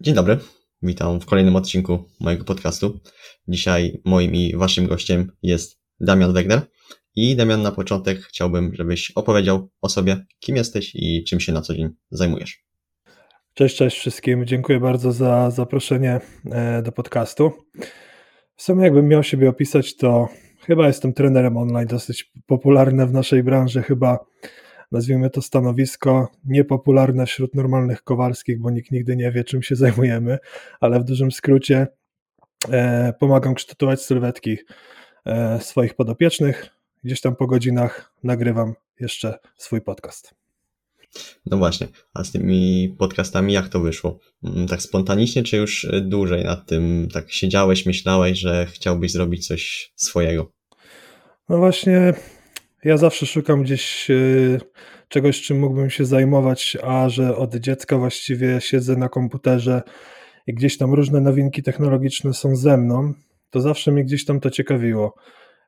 Dzień dobry, witam w kolejnym odcinku mojego podcastu. Dzisiaj moim i waszym gościem jest Damian Wegner. I Damian, na początek chciałbym, żebyś opowiedział o sobie, kim jesteś i czym się na co dzień zajmujesz. Cześć, cześć wszystkim. Dziękuję bardzo za zaproszenie e, do podcastu. W sumie jakbym miał siebie opisać, to chyba jestem trenerem online, dosyć popularne w naszej branży, chyba nazwijmy to stanowisko niepopularne wśród normalnych kowalskich, bo nikt nigdy nie wie, czym się zajmujemy, ale w dużym skrócie e, pomagam kształtować sylwetki e, swoich podopiecznych. Gdzieś tam po godzinach nagrywam jeszcze swój podcast. No właśnie, a z tymi podcastami jak to wyszło? Mm, tak spontanicznie, czy już dłużej nad tym tak siedziałeś, myślałeś, że chciałbyś zrobić coś swojego? No właśnie, ja zawsze szukam gdzieś e, czegoś, czym mógłbym się zajmować, a że od dziecka właściwie siedzę na komputerze i gdzieś tam różne nowinki technologiczne są ze mną, to zawsze mnie gdzieś tam to ciekawiło.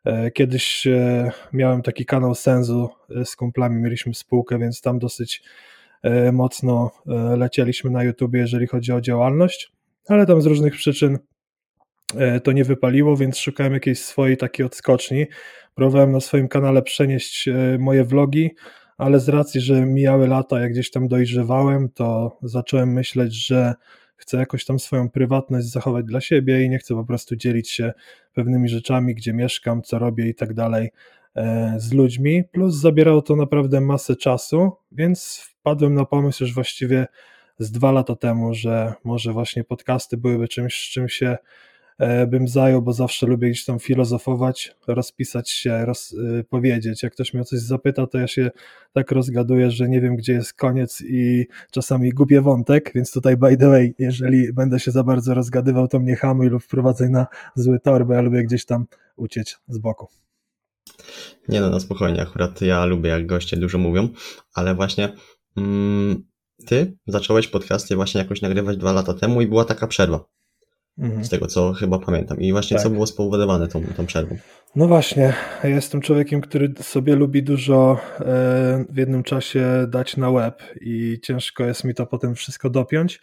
E, kiedyś e, miałem taki kanał Senzu z kumplami, mieliśmy spółkę, więc tam dosyć mocno lecieliśmy na YouTube, jeżeli chodzi o działalność, ale tam z różnych przyczyn to nie wypaliło, więc szukałem jakiejś swojej takiej odskoczni. Próbowałem na swoim kanale przenieść e, moje vlogi, ale z racji, że mijały lata, jak gdzieś tam dojrzewałem, to zacząłem myśleć, że chcę jakoś tam swoją prywatność zachować dla siebie i nie chcę po prostu dzielić się pewnymi rzeczami, gdzie mieszkam, co robię i tak dalej e, z ludźmi. Plus zabierało to naprawdę masę czasu, więc wpadłem na pomysł już właściwie z dwa lata temu, że może właśnie podcasty byłyby czymś, z czym się E, bym zajął, bo zawsze lubię gdzieś tam filozofować, rozpisać się, roz, y, powiedzieć. Jak ktoś mnie o coś zapyta, to ja się tak rozgaduję, że nie wiem, gdzie jest koniec i czasami gubię wątek, więc tutaj by the way, jeżeli będę się za bardzo rozgadywał, to mnie hamuj lub wprowadzaj na zły tor, bo ja lubię gdzieś tam uciec z boku. Nie no, no spokojnie, akurat ja lubię jak goście dużo mówią, ale właśnie mm, ty zacząłeś podcasty właśnie jakoś nagrywać dwa lata temu i była taka przerwa. Mhm. Z tego, co chyba pamiętam. I właśnie tak. co było spowodowane tą, tą przerwą? No właśnie, ja jestem człowiekiem, który sobie lubi dużo e, w jednym czasie dać na web i ciężko jest mi to potem wszystko dopiąć,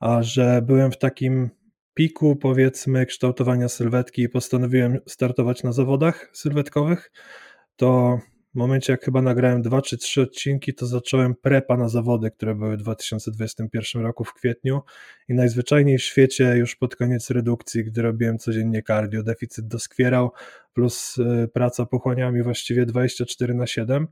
a że byłem w takim piku, powiedzmy, kształtowania sylwetki i postanowiłem startować na zawodach sylwetkowych, to w momencie, jak chyba nagrałem dwa czy trzy odcinki, to zacząłem prepa na zawody, które były w 2021 roku w kwietniu i najzwyczajniej w świecie już pod koniec redukcji, gdy robiłem codziennie cardio, deficyt doskwierał, plus y, praca pochłania mi właściwie 24 na 7,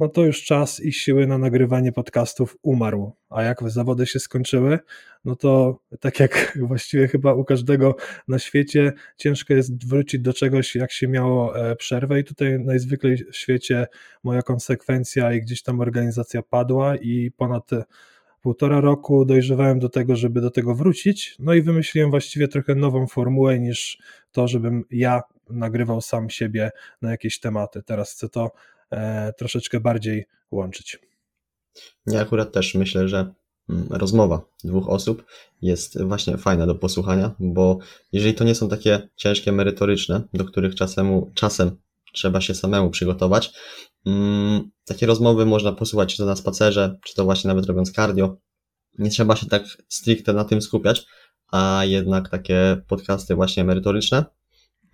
no to już czas i siły na nagrywanie podcastów umarł. A jak zawody się skończyły, no to tak jak właściwie chyba u każdego na świecie, ciężko jest wrócić do czegoś, jak się miało e, przerwę, i tutaj najzwyklej w świecie moja konsekwencja i gdzieś tam organizacja padła, i ponad półtora roku dojrzewałem do tego, żeby do tego wrócić. No i wymyśliłem właściwie trochę nową formułę niż to, żebym ja nagrywał sam siebie na jakieś tematy. Teraz chcę to troszeczkę bardziej łączyć. Ja akurat też myślę, że mm, rozmowa dwóch osób jest właśnie fajna do posłuchania, bo jeżeli to nie są takie ciężkie, merytoryczne, do których czasem, czasem trzeba się samemu przygotować, mm, takie rozmowy można posłuchać czy to na spacerze, czy to właśnie nawet robiąc cardio. Nie trzeba się tak stricte na tym skupiać, a jednak takie podcasty właśnie merytoryczne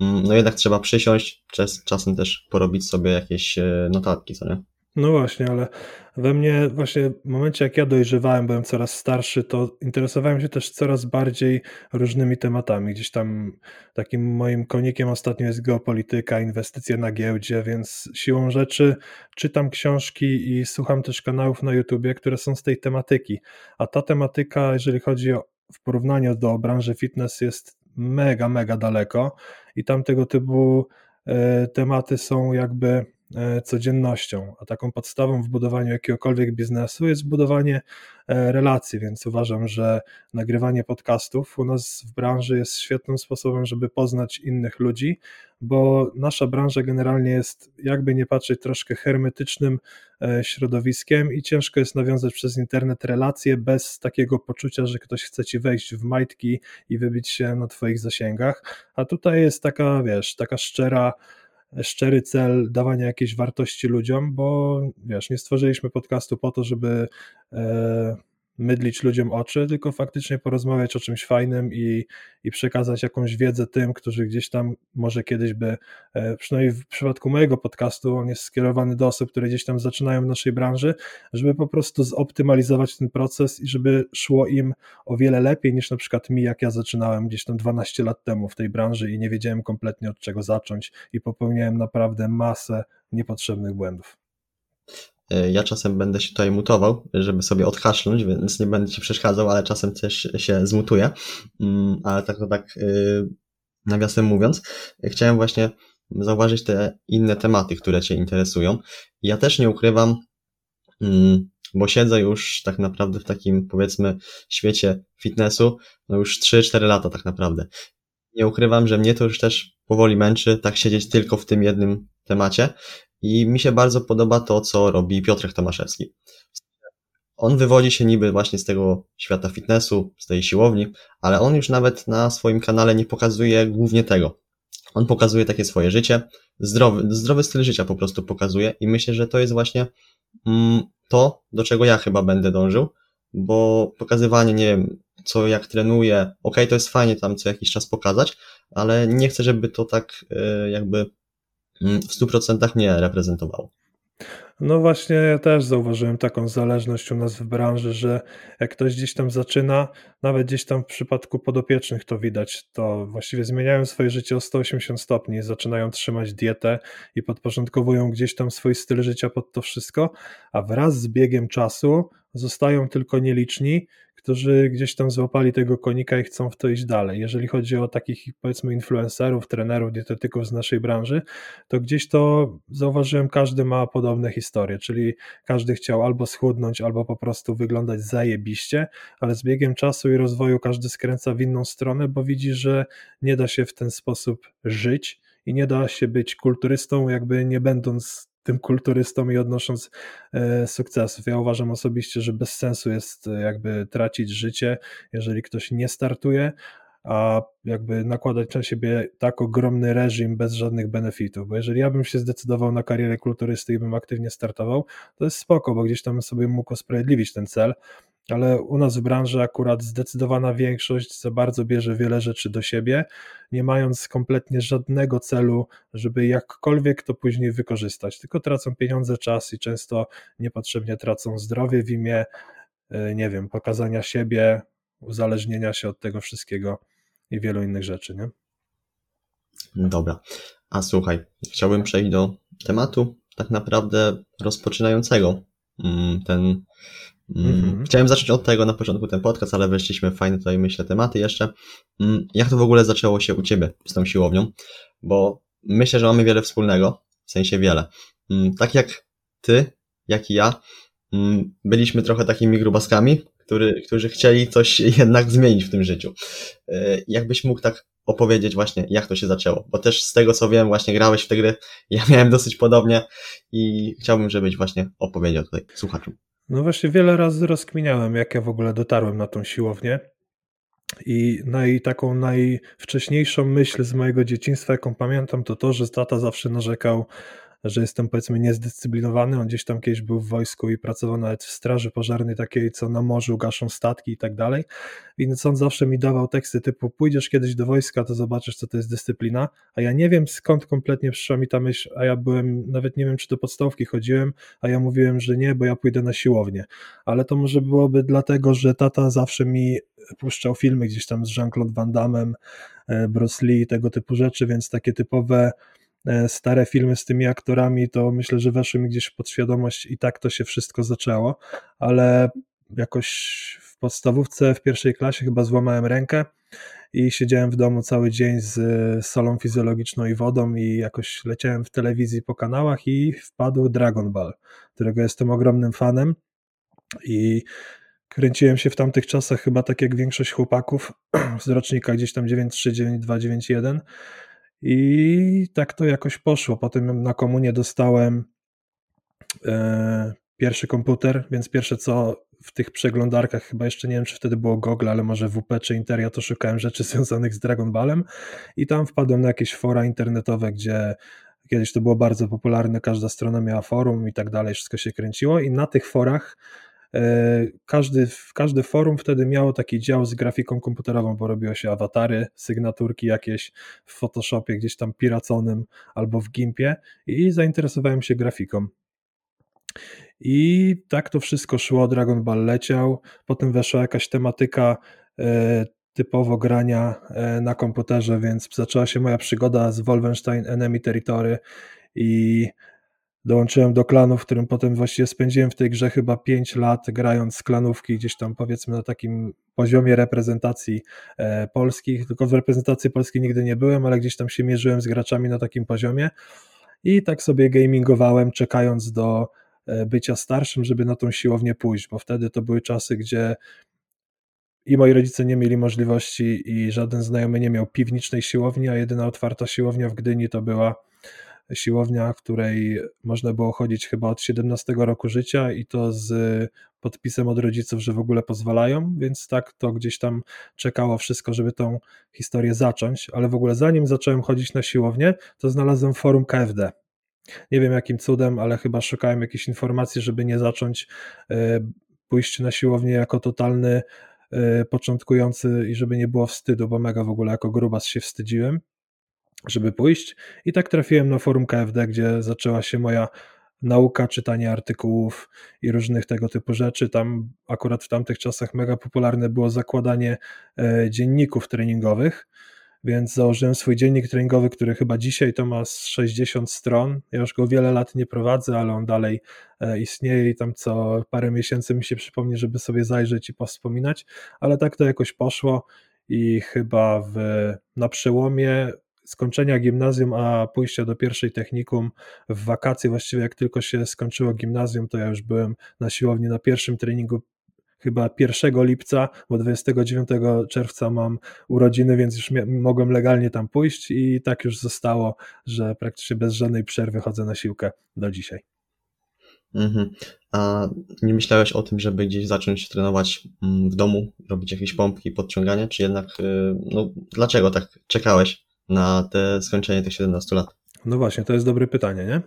no jednak trzeba przysiąść, czas, czasem też porobić sobie jakieś e, notatki, co nie? No właśnie, ale we mnie właśnie w momencie jak ja dojrzewałem, byłem coraz starszy, to interesowałem się też coraz bardziej różnymi tematami. Gdzieś tam takim moim konikiem ostatnio jest geopolityka, inwestycje na giełdzie, więc siłą rzeczy czytam książki i słucham też kanałów na YouTubie, które są z tej tematyki. A ta tematyka, jeżeli chodzi o w porównaniu do branży fitness jest mega, mega daleko i tam tego typu e, tematy są jakby codziennością, a taką podstawą w budowaniu jakiegokolwiek biznesu jest budowanie e, relacji, więc uważam, że nagrywanie podcastów u nas w branży jest świetnym sposobem, żeby poznać innych ludzi, bo nasza branża generalnie jest, jakby nie patrzeć, troszkę hermetycznym środowiskiem i ciężko jest nawiązać przez internet relacje bez takiego poczucia, że ktoś chce ci wejść w majtki i wybić się na twoich zasięgach, a tutaj jest taka, wiesz, taka szczera szczery cel dawania jakiejś wartości ludziom, bo wiesz, nie stworzyliśmy podcastu po to, żeby e, mydlić ludziom oczy, tylko faktycznie porozmawiać o czymś fajnym i, i przekazać jakąś wiedzę tym, którzy gdzieś tam może kiedyś by, e, przynajmniej w przypadku mojego podcastu, on jest skierowany do osób, które gdzieś tam zaczynają w naszej branży, żeby po prostu zoptymalizować ten proces i żeby szło im o wiele lepiej niż na przykład mi, jak ja zaczynałem gdzieś tam 12 lat temu w tej branży i nie wiedziałem kompletnie od czego zacząć i popełniałem naprawdę masę niepotrzebnych błędów. E, ja czasem będę się tutaj mutował, żeby sobie odkaszlnąć, więc nie będę ci przeszkadzał, ale czasem też się zmutuję. Mm, ale tak to tak y, nawiasem mówiąc, chciałem właśnie zauważyć te inne tematy, które Cię interesują. Ja też nie ukrywam, mm, bo siedzę już tak naprawdę w takim, powiedzmy, świecie fitnessu, no już 3-4 lata tak naprawdę. Nie ukrywam, że mnie to już też powoli męczy, tak siedzieć tylko w tym jednym temacie i mi się bardzo podoba to, co robi Piotrek Tomaszewski. On wywodzi się niby właśnie z tego świata fitnessu, z tej siłowni, ale on już nawet na swoim kanale nie pokazuje głównie tego. On pokazuje takie swoje życie, zdrowy, zdrowy styl życia po prostu pokazuje i myślę, że to jest właśnie mm, to, do czego ja chyba będę dążył, bo pokazywanie, nie wiem, co jak trenuję, ok, to jest fajnie tam co jakiś czas pokazać, ale nie chcę, żeby to tak y, jakby w 100% mnie reprezentowało. No właśnie, ja też zauważyłem taką zależność u nas w branży, że jak ktoś gdzieś tam zaczyna, nawet gdzieś tam w przypadku podopiecznych to widać, to właściwie zmieniają swoje życie o 180 stopni, zaczynają trzymać dietę i podporządkowują gdzieś tam swój styl życia pod to wszystko, a wraz z biegiem czasu zostają tylko nieliczni, którzy gdzieś tam złapali tego konika i chcą w to iść dalej. Jeżeli chodzi o takich powiedzmy influencerów, trenerów, dietetyków z naszej branży, to gdzieś to zauważyłem, każdy ma podobne historie, czyli każdy chciał albo schudnąć, albo po prostu wyglądać zajebiście, ale z biegiem czasu i rozwoju każdy skręca w inną stronę, bo widzi, że nie da się w ten sposób żyć i nie da się być kulturystą, jakby nie będąc tym kulturystą i odnosząc e, sukcesów. Ja uważam osobiście, że bez sensu jest e, jakby tracić życie, jeżeli ktoś nie startuje, a jakby nakładać na siebie tak ogromny reżim bez żadnych benefitów, bo jeżeli ja bym się zdecydował na karierę kulturysty i bym aktywnie startował, to jest spoko, bo gdzieś tam sobie mógł usprawiedliwić ten cel, ale u nas w branży akurat zdecydowana większość za bardzo bierze wiele rzeczy do siebie, nie mając kompletnie żadnego celu, żeby jakkolwiek to później wykorzystać, tylko tracą pieniądze, czas i często niepotrzebnie tracą zdrowie w imię, e, nie wiem, pokazania siebie, uzależnienia się od tego wszystkiego i wielu innych rzeczy, nie? Dobra. A słuchaj, chciałbym przejść do tematu tak naprawdę rozpoczynającego mm, ten Mm, chciałem zacząć od tego na początku ten podcast, ale weszliśmy fajne tutaj, myślę, tematy jeszcze. Mm, jak to w ogóle zaczęło się u Ciebie z tą siłownią? Bo myślę, że mamy wiele wspólnego, w sensie wiele. Tak jak Ty, jak i ja, byliśmy trochę takimi grubaskami, który, którzy chcieli coś jednak zmienić w tym życiu. E, jakbyś mógł tak opowiedzieć właśnie, jak to się zaczęło? Bo też z tego, co wiem, właśnie grałeś w te gry, ja miałem dosyć podobnie i chciałbym, żebyś właśnie opowiedział tutaj słuchaczom. No właśnie wiele razy rozkminiałem, jak ja w ogóle dotarłem na tą siłownię. I naj, taką najwcześniejszą myśl z mojego dzieciństwa, jaką pamiętam, to to, że tata zawsze narzekał że jestem powiedzmy niezdyscyplinowany. On gdzieś tam kiedyś był w wojsku i pracował nawet w straży pożarnej takiej, co na morzu gaszą statki i tak dalej. Więc on zawsze mi dawał teksty typu pójdziesz kiedyś do wojska, to zobaczysz, co to jest dyscyplina. A ja nie wiem skąd kompletnie przyszła mi ta myśl, a ja byłem, nawet nie wiem, czy do podstawki chodziłem, a ja mówiłem, że nie, bo ja pójdę na siłownię. Ale to może byłoby dlatego, że tata zawsze mi puszczał filmy gdzieś tam z Jean-Claude Van Damme, e, Bruce Lee, tego typu rzeczy, więc takie typowe stare filmy z tymi aktorami, to myślę, że weszły mi gdzieś w podświadomość i tak to się wszystko zaczęło, ale jakoś w podstawówce, w pierwszej klasie chyba złamałem rękę i siedziałem w domu cały dzień z solą fizjologiczną i wodą i jakoś leciałem w telewizji po kanałach i wpadł Dragon Ball, którego jestem ogromnym fanem. I kręciłem się w tamtych czasach chyba tak jak większość chłopaków z rocznika gdzieś tam 93, 92, 91 i tak to jakoś poszło. Potem na komunie dostałem e, pierwszy komputer, więc pierwsze co w tych przeglądarkach, chyba jeszcze nie wiem, czy wtedy było Google, ale może WP czy Interia, to szukałem rzeczy związanych z Dragon Ballem i tam wpadłem na jakieś fora internetowe, gdzie kiedyś to było bardzo popularne, każda strona miała forum i tak dalej, wszystko się kręciło i na tych forach każdy, każdy forum wtedy miało taki dział z grafiką komputerową, bo robiło się awatary, sygnaturki jakieś w Photoshopie gdzieś tam piraconym albo w Gimpie i zainteresowałem się grafiką. I tak to wszystko szło, Dragon Ball leciał, potem weszła jakaś tematyka e, typowo grania e, na komputerze, więc zaczęła się moja przygoda z Wolfenstein Enemy Territory i dołączyłem do klanu, w którym potem właściwie spędziłem w tej grze chyba 5 lat, grając klanówki gdzieś tam powiedzmy na takim poziomie reprezentacji e, polskich, tylko w reprezentacji polskiej nigdy nie byłem, ale gdzieś tam się mierzyłem z graczami na takim poziomie. I tak sobie gamingowałem, czekając do e, bycia starszym, żeby na tą siłownię pójść, bo wtedy to były czasy, gdzie i moi rodzice nie mieli możliwości i żaden znajomy nie miał piwniczej siłowni, a jedyna otwarta siłownia w Gdyni to była siłownia, której można było chodzić chyba od 17 roku życia i to z podpisem od rodziców, że w ogóle pozwalają, więc tak to gdzieś tam czekało wszystko, żeby tą historię zacząć, ale w ogóle zanim zacząłem chodzić na siłownię, to znalazłem forum KFD. Nie wiem jakim cudem, ale chyba szukałem jakiejś informacji, żeby nie zacząć e, pójść na siłownię jako totalny e, początkujący i żeby nie było wstydu, bo mega w ogóle jako grubas się wstydziłem żeby pójść. I tak trafiłem na forum KFD, gdzie zaczęła się moja nauka, czytanie artykułów i różnych tego typu rzeczy. Tam akurat w tamtych czasach mega popularne było zakładanie e, dzienników treningowych, więc założyłem swój dziennik treningowy, który chyba dzisiaj to ma 60 stron. Ja już go wiele lat nie prowadzę, ale on dalej e, istnieje i tam co parę miesięcy mi się przypomni, żeby sobie zajrzeć i powspominać, ale tak to jakoś poszło i chyba w, na przełomie skończenia gimnazjum, a pójścia do pierwszej technikum w wakacje, właściwie jak tylko się skończyło gimnazjum, to ja już byłem na siłowni na pierwszym treningu chyba 1 lipca, bo 29 czerwca mam urodziny, więc już mogłem legalnie tam pójść i tak już zostało, że praktycznie bez żadnej przerwy chodzę na siłkę do dzisiaj. Mhm. A nie myślałeś o tym, żeby gdzieś zacząć trenować mm, w domu, robić jakieś pompki, podciąganie, czy jednak, y, no dlaczego tak czekałeś? Na te skończenie tych 17 lat? No właśnie, to jest dobre pytanie, nie?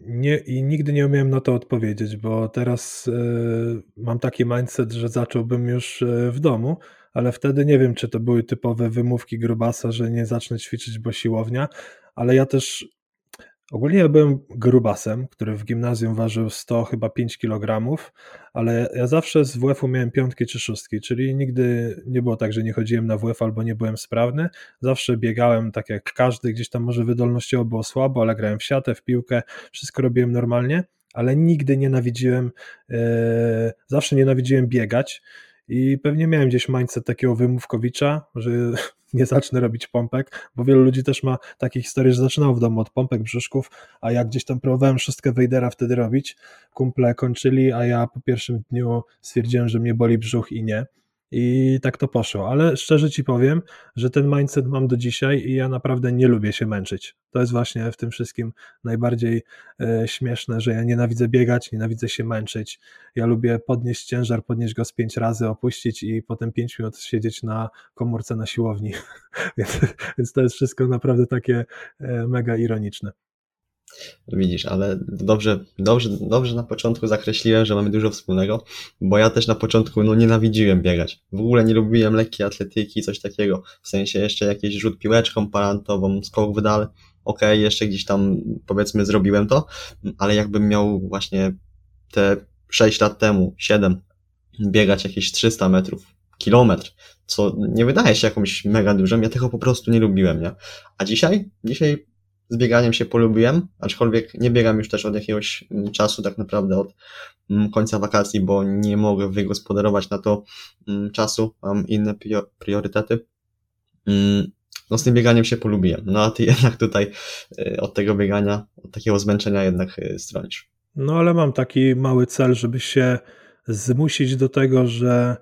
Nie, I nigdy nie umiałem na to odpowiedzieć, bo teraz y, mam taki mindset, że zacząłbym już y, w domu, ale wtedy nie wiem, czy to były typowe wymówki grubasa, że nie zacznę ćwiczyć, bo siłownia, ale ja też Ogólnie ja byłem grubasem, który w gimnazjum ważył 100 chyba 5 kg, ale ja zawsze z WF-u miałem piątki czy szóstki, czyli nigdy nie było tak, że nie chodziłem na WF albo nie byłem sprawny. Zawsze biegałem tak jak każdy, gdzieś tam może wydolnościowo było słabo, ale grałem w siatę, w piłkę, wszystko robiłem normalnie, ale nigdy nienawidziłem, yy, zawsze nienawidziłem biegać i pewnie miałem gdzieś mindset takiego wymówkowicza, że nie zacznę robić pompek, bo wielu ludzi też ma takie historie, że zaczynało w domu od pompek, brzuszków, a jak gdzieś tam próbowałem szóstkę Wejdera wtedy robić, kumple kończyli, a ja po pierwszym dniu stwierdziłem, że mnie boli brzuch i nie. I tak to poszło, ale szczerze ci powiem, że ten mindset mam do dzisiaj i ja naprawdę nie lubię się męczyć. To jest właśnie w tym wszystkim najbardziej e, śmieszne, że ja nienawidzę biegać, nienawidzę się męczyć. Ja lubię podnieść ciężar, podnieść go z pięć razy, opuścić i potem pięć minut siedzieć na komórce na siłowni. więc, więc to jest wszystko naprawdę takie e, mega ironiczne. Widzisz, ale dobrze, dobrze, dobrze na początku zakreśliłem, że mamy dużo wspólnego, bo ja też na początku no, nienawidziłem biegać. W ogóle nie lubiłem lekkiej atletyki, coś takiego. W sensie jeszcze jakiś rzut piłeczką parantową, skok w dal. Okej, okay, jeszcze gdzieś tam powiedzmy zrobiłem to, ale jakbym miał właśnie te 6 lat temu, 7, biegać jakieś 300 metrów, kilometr, co nie wydaje się jakąś mega dużym, ja tego po prostu nie lubiłem, nie? A dzisiaj? Dzisiaj z bieganiem się polubiłem, aczkolwiek nie biegam już też od jakiegoś mm, czasu, tak naprawdę od mm, końca wakacji, bo nie mogę wygospodarować na to mm, czasu, mam inne priorytety. No z tym bieganiem się polubiłem, no a ty jednak tutaj y, od tego biegania, od takiego zmęczenia jednak y, stronisz. No ale mam taki mały cel, żeby się zmusić do tego, że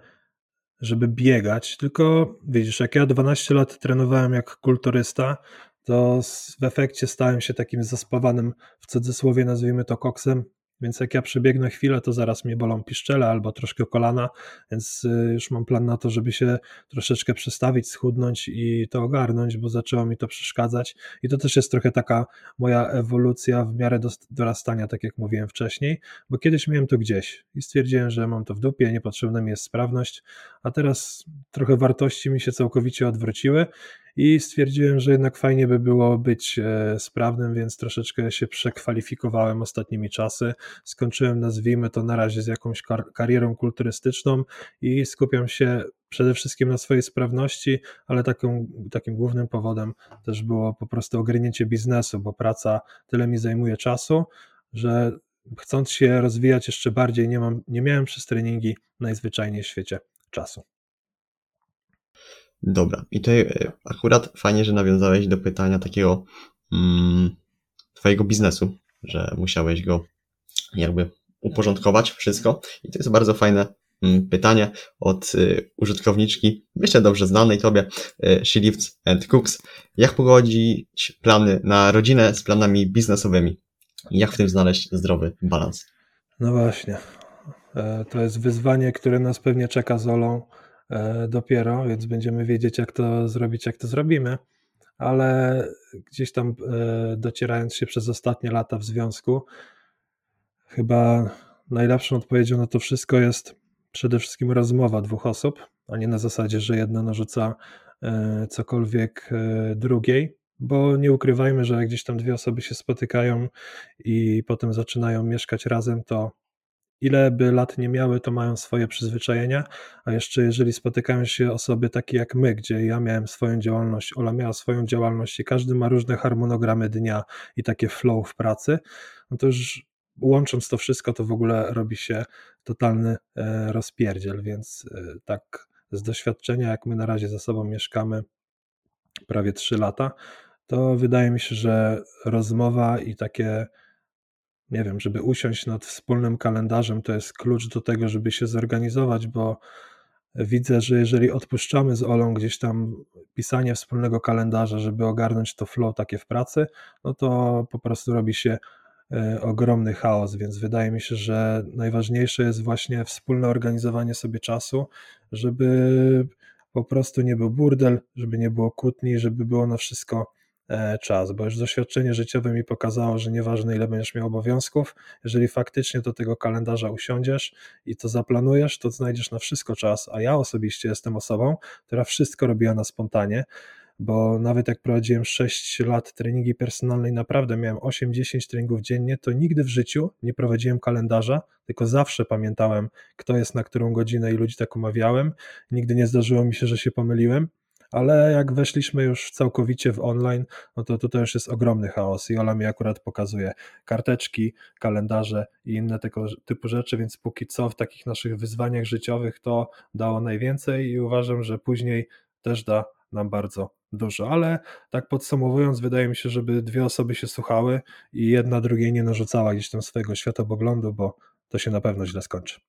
żeby biegać, tylko widzisz, jak ja 12 lat trenowałem jak kulturysta, to w efekcie stałem się takim zaspawanym, w cudzysłowie nazwijmy to koksem. Więc jak ja przebiegnę chwilę, to zaraz mnie bolą piszczele albo troszkę kolana, więc y, już mam plan na to, żeby się troszeczkę przestawić, schudnąć i to ogarnąć, bo zaczęło mi to przeszkadzać. I to też jest trochę taka moja ewolucja w miarę dorastania, tak jak mówiłem wcześniej, bo kiedyś miałem to gdzieś i stwierdziłem, że mam to w dupie, niepotrzebna mi jest sprawność, a teraz trochę wartości mi się całkowicie odwróciły i stwierdziłem, że jednak fajnie by było być e, sprawnym, więc troszeczkę się przekwalifikowałem ostatnimi czasy. Skończyłem, nazwijmy to na razie z jakąś kar karierą kulturystyczną i skupiam się przede wszystkim na swojej sprawności, ale takim głównym powodem też było po prostu ogarnięcie biznesu, bo praca tyle mi zajmuje czasu, że chcąc się rozwijać jeszcze bardziej, nie, mam, nie miałem przez treningi najzwyczajniej w świecie czasu. Dobra, i tutaj e, akurat fajnie, że nawiązałeś do pytania takiego mm, twojego biznesu, że musiałeś go jakby uporządkować wszystko. I to jest bardzo fajne mm, pytanie od y, użytkowniczki, myślę dobrze znanej tobie, y, She Lifts and Cooks. Jak pogodzić plany na rodzinę z planami biznesowymi? Jak w tym znaleźć zdrowy balans? No właśnie. E, to jest wyzwanie, które nas pewnie czeka z Olą E, dopiero, więc będziemy wiedzieć, jak to zrobić, jak to zrobimy. Ale gdzieś tam e, docierając się przez ostatnie lata w związku, chyba najlepszą odpowiedzią na to wszystko jest przede wszystkim rozmowa dwóch osób, a nie na zasadzie, że jedna narzuca e, cokolwiek drugiej, bo nie ukrywajmy, że jak gdzieś tam dwie osoby się spotykają i potem zaczynają mieszkać razem, to ile by lat nie miały, to mają swoje przyzwyczajenia, a jeszcze jeżeli spotykają się osoby takie jak my, gdzie ja miałem swoją działalność, Ola miała swoją działalność i każdy ma różne harmonogramy dnia i takie flow w pracy, no to już łącząc to wszystko, to w ogóle robi się totalny e, rozpierdziel, więc e, tak z doświadczenia, jak my na razie ze sobą mieszkamy prawie 3 lata, to wydaje mi się, że rozmowa i takie nie wiem, żeby usiąść nad wspólnym kalendarzem, to jest klucz do tego, żeby się zorganizować, bo widzę, że jeżeli odpuszczamy z Olą gdzieś tam pisanie wspólnego kalendarza, żeby ogarnąć to flow takie w pracy, no to po prostu robi się e, ogromny chaos, więc wydaje mi się, że najważniejsze jest właśnie wspólne organizowanie sobie czasu, żeby po prostu nie był burdel, żeby nie było kłótni, żeby było na wszystko czas, bo już doświadczenie życiowe mi pokazało, że nieważne ile będziesz miał obowiązków, jeżeli faktycznie do tego kalendarza usiądziesz i to zaplanujesz, to znajdziesz na wszystko czas, a ja osobiście jestem osobą, która wszystko robiła na spontanie, bo nawet jak prowadziłem 6 lat treningi personalnej, naprawdę miałem 8-10 treningów dziennie, to nigdy w życiu nie prowadziłem kalendarza, tylko zawsze pamiętałem, kto jest na którą godzinę i ludzi tak umawiałem. Nigdy nie zdarzyło mi się, że się pomyliłem ale jak weszliśmy już całkowicie w online, no to tutaj już jest ogromny chaos i Ola mi akurat pokazuje karteczki, kalendarze i inne tego typu rzeczy, więc póki co w takich naszych wyzwaniach życiowych to dało najwięcej i uważam, że później też da nam bardzo dużo, ale tak podsumowując, wydaje mi się, żeby dwie osoby się słuchały i jedna drugiej nie narzucała gdzieś tam swojego światopoglądu, bo to się na pewno źle skończy.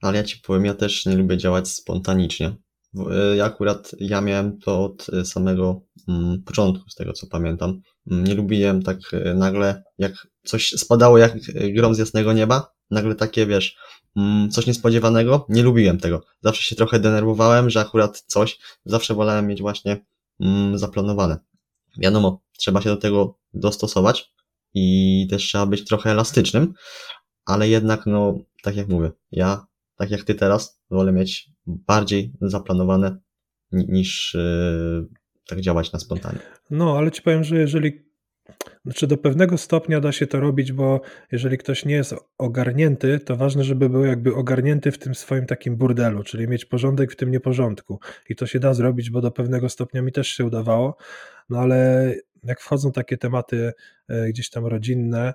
Ale ja ci powiem, ja też nie lubię działać spontanicznie. E, ja akurat ja miałem to od e, samego mm, początku, z tego co pamiętam. Mm, nie lubiłem tak e, nagle, jak coś spadało jak grom z jasnego nieba, nagle takie, wiesz, mm, coś niespodziewanego, nie lubiłem tego. Zawsze się trochę denerwowałem, że akurat coś, zawsze wolałem mieć właśnie zaplanowane. Wiadomo, trzeba się do tego dostosować i też trzeba być trochę elastycznym, ale jednak, no, tak jak mówię, ja, tak jak ty teraz, wolę mieć bardziej zaplanowane niż yy, tak działać na spontanie. No, ale ci powiem, że jeżeli znaczy do pewnego stopnia da się to robić, bo jeżeli ktoś nie jest ogarnięty, to ważne, żeby był jakby ogarnięty w tym swoim takim burdelu, czyli mieć porządek w tym nieporządku. I to się da zrobić, bo do pewnego stopnia mi też się udawało, no ale jak wchodzą takie tematy e, gdzieś tam rodzinne,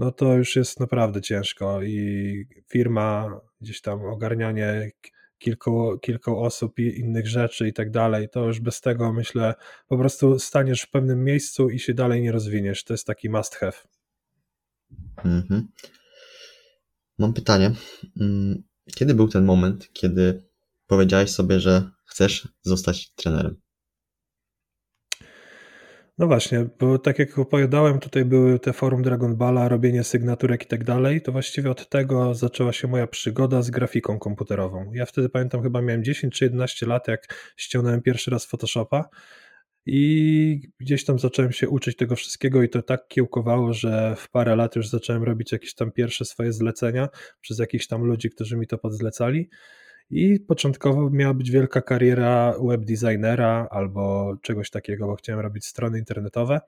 no to już jest naprawdę ciężko i firma, gdzieś tam ogarnianie kilku, kilku osób i innych rzeczy i tak dalej, to już bez tego myślę, po prostu staniesz w pewnym miejscu i się dalej nie rozwiniesz. To jest taki must have. Mhm. Mam pytanie. Mm, kiedy był ten moment, kiedy powiedziałeś sobie, że chcesz zostać trenerem? No właśnie, bo tak jak opowiadałem, tutaj były te forum Dragon Balla, robienie sygnaturek i tak dalej, to właściwie od tego zaczęła się moja przygoda z grafiką komputerową. Ja wtedy pamiętam, chyba miałem 10 czy 11 lat, jak ściągnąłem pierwszy raz Photoshopa i gdzieś tam zacząłem się uczyć tego wszystkiego i to tak kiełkowało, że w parę lat już zacząłem robić jakieś tam pierwsze swoje zlecenia przez jakichś tam ludzi, którzy mi to podzlecali. I początkowo miała być wielka kariera web designera albo czegoś takiego, bo chciałem robić strony internetowe,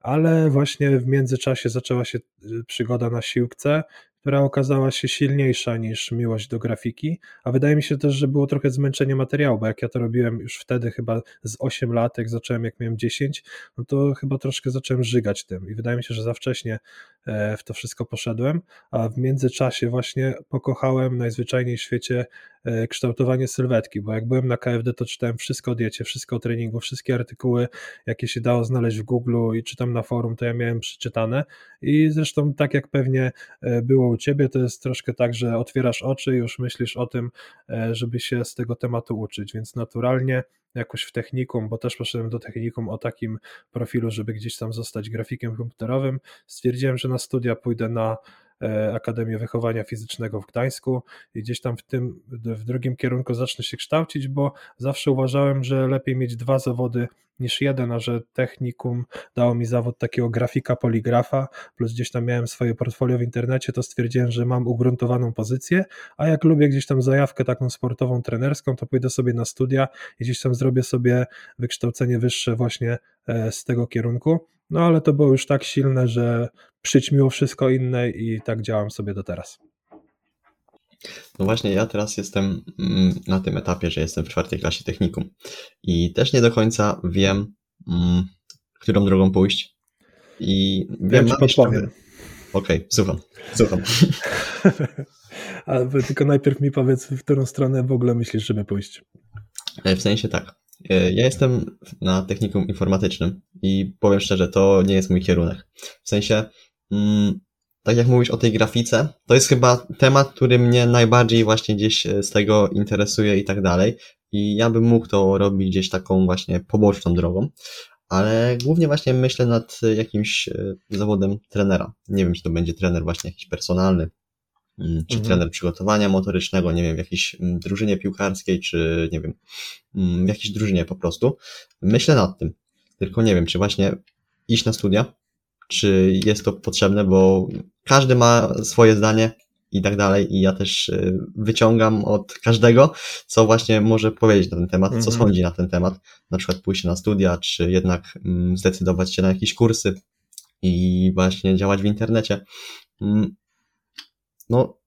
ale właśnie w międzyczasie zaczęła się y, przygoda na siłce, która okazała się silniejsza niż miłość do grafiki, a wydaje mi się też, że było trochę zmęczenie materiału, bo jak ja to robiłem już wtedy chyba z 8 lat, jak zacząłem jak miałem 10, no to chyba troszkę zacząłem żygać tym. I wydaje mi się, że za wcześnie e, w to wszystko poszedłem, a w międzyczasie właśnie pokochałem najzwyczajniej w świecie kształtowanie sylwetki, bo jak byłem na KFD, to czytałem wszystko o diecie, wszystko o treningu, wszystkie artykuły, jakie się dało znaleźć w Google i czytam na forum, to ja miałem przeczytane i zresztą tak jak pewnie e, było u ciebie, to jest troszkę tak, że otwierasz oczy i już myślisz o tym, e, żeby się z tego tematu uczyć, więc naturalnie jakoś w technikum, bo też poszedłem do technikum o takim profilu, żeby gdzieś tam zostać grafikiem komputerowym. Stwierdziłem, że na studia pójdę na E, Akademię Wychowania Fizycznego w Gdańsku i gdzieś tam w tym, w drugim kierunku zacznę się kształcić, bo zawsze uważałem, że lepiej mieć dwa zawody niż jeden, a że technikum dało mi zawód takiego grafika poligrafa, plus gdzieś tam miałem swoje portfolio w internecie, to stwierdziłem, że mam ugruntowaną pozycję, a jak lubię gdzieś tam zajawkę taką sportową, trenerską, to pójdę sobie na studia i gdzieś tam zrobię sobie wykształcenie wyższe właśnie e, z tego kierunku. No ale to było już tak silne, że przyćmiło wszystko inne i tak działam sobie do teraz. No właśnie, ja teraz jestem mm, na tym etapie, że jestem w czwartej klasie technikum i też nie do końca wiem, mm, którą drogą pójść. I wiem, ja podpowiem. Okej, okay, słucham, słucham. Ale tylko najpierw mi powiedz, w którą stronę w ogóle myślisz, żeby pójść. E, w sensie tak. E, ja jestem na technikum informatycznym i powiem szczerze, to nie jest mój kierunek. W sensie, mm, tak jak mówisz o tej grafice, to jest chyba temat, który mnie najbardziej właśnie gdzieś e, z tego interesuje i tak dalej. I ja bym mógł to robić gdzieś taką właśnie poboczną drogą, ale głównie właśnie myślę nad jakimś zawodem trenera. Nie wiem, czy to będzie trener właśnie jakiś personalny, czy mhm. trener przygotowania motorycznego, nie wiem, w jakiejś mm, drużynie piłkarskiej, czy nie wiem, mm, w jakiejś drużynie po prostu. Myślę nad tym. Tylko nie wiem, czy właśnie iść na studia, czy jest to potrzebne, bo każdy ma swoje zdanie i tak dalej i ja też y, wyciągam od każdego, co właśnie może powiedzieć na ten temat, co mhm. sądzi na ten temat, na przykład pójść na studia, czy jednak zdecydować się na jakieś kursy i właśnie działać w internecie no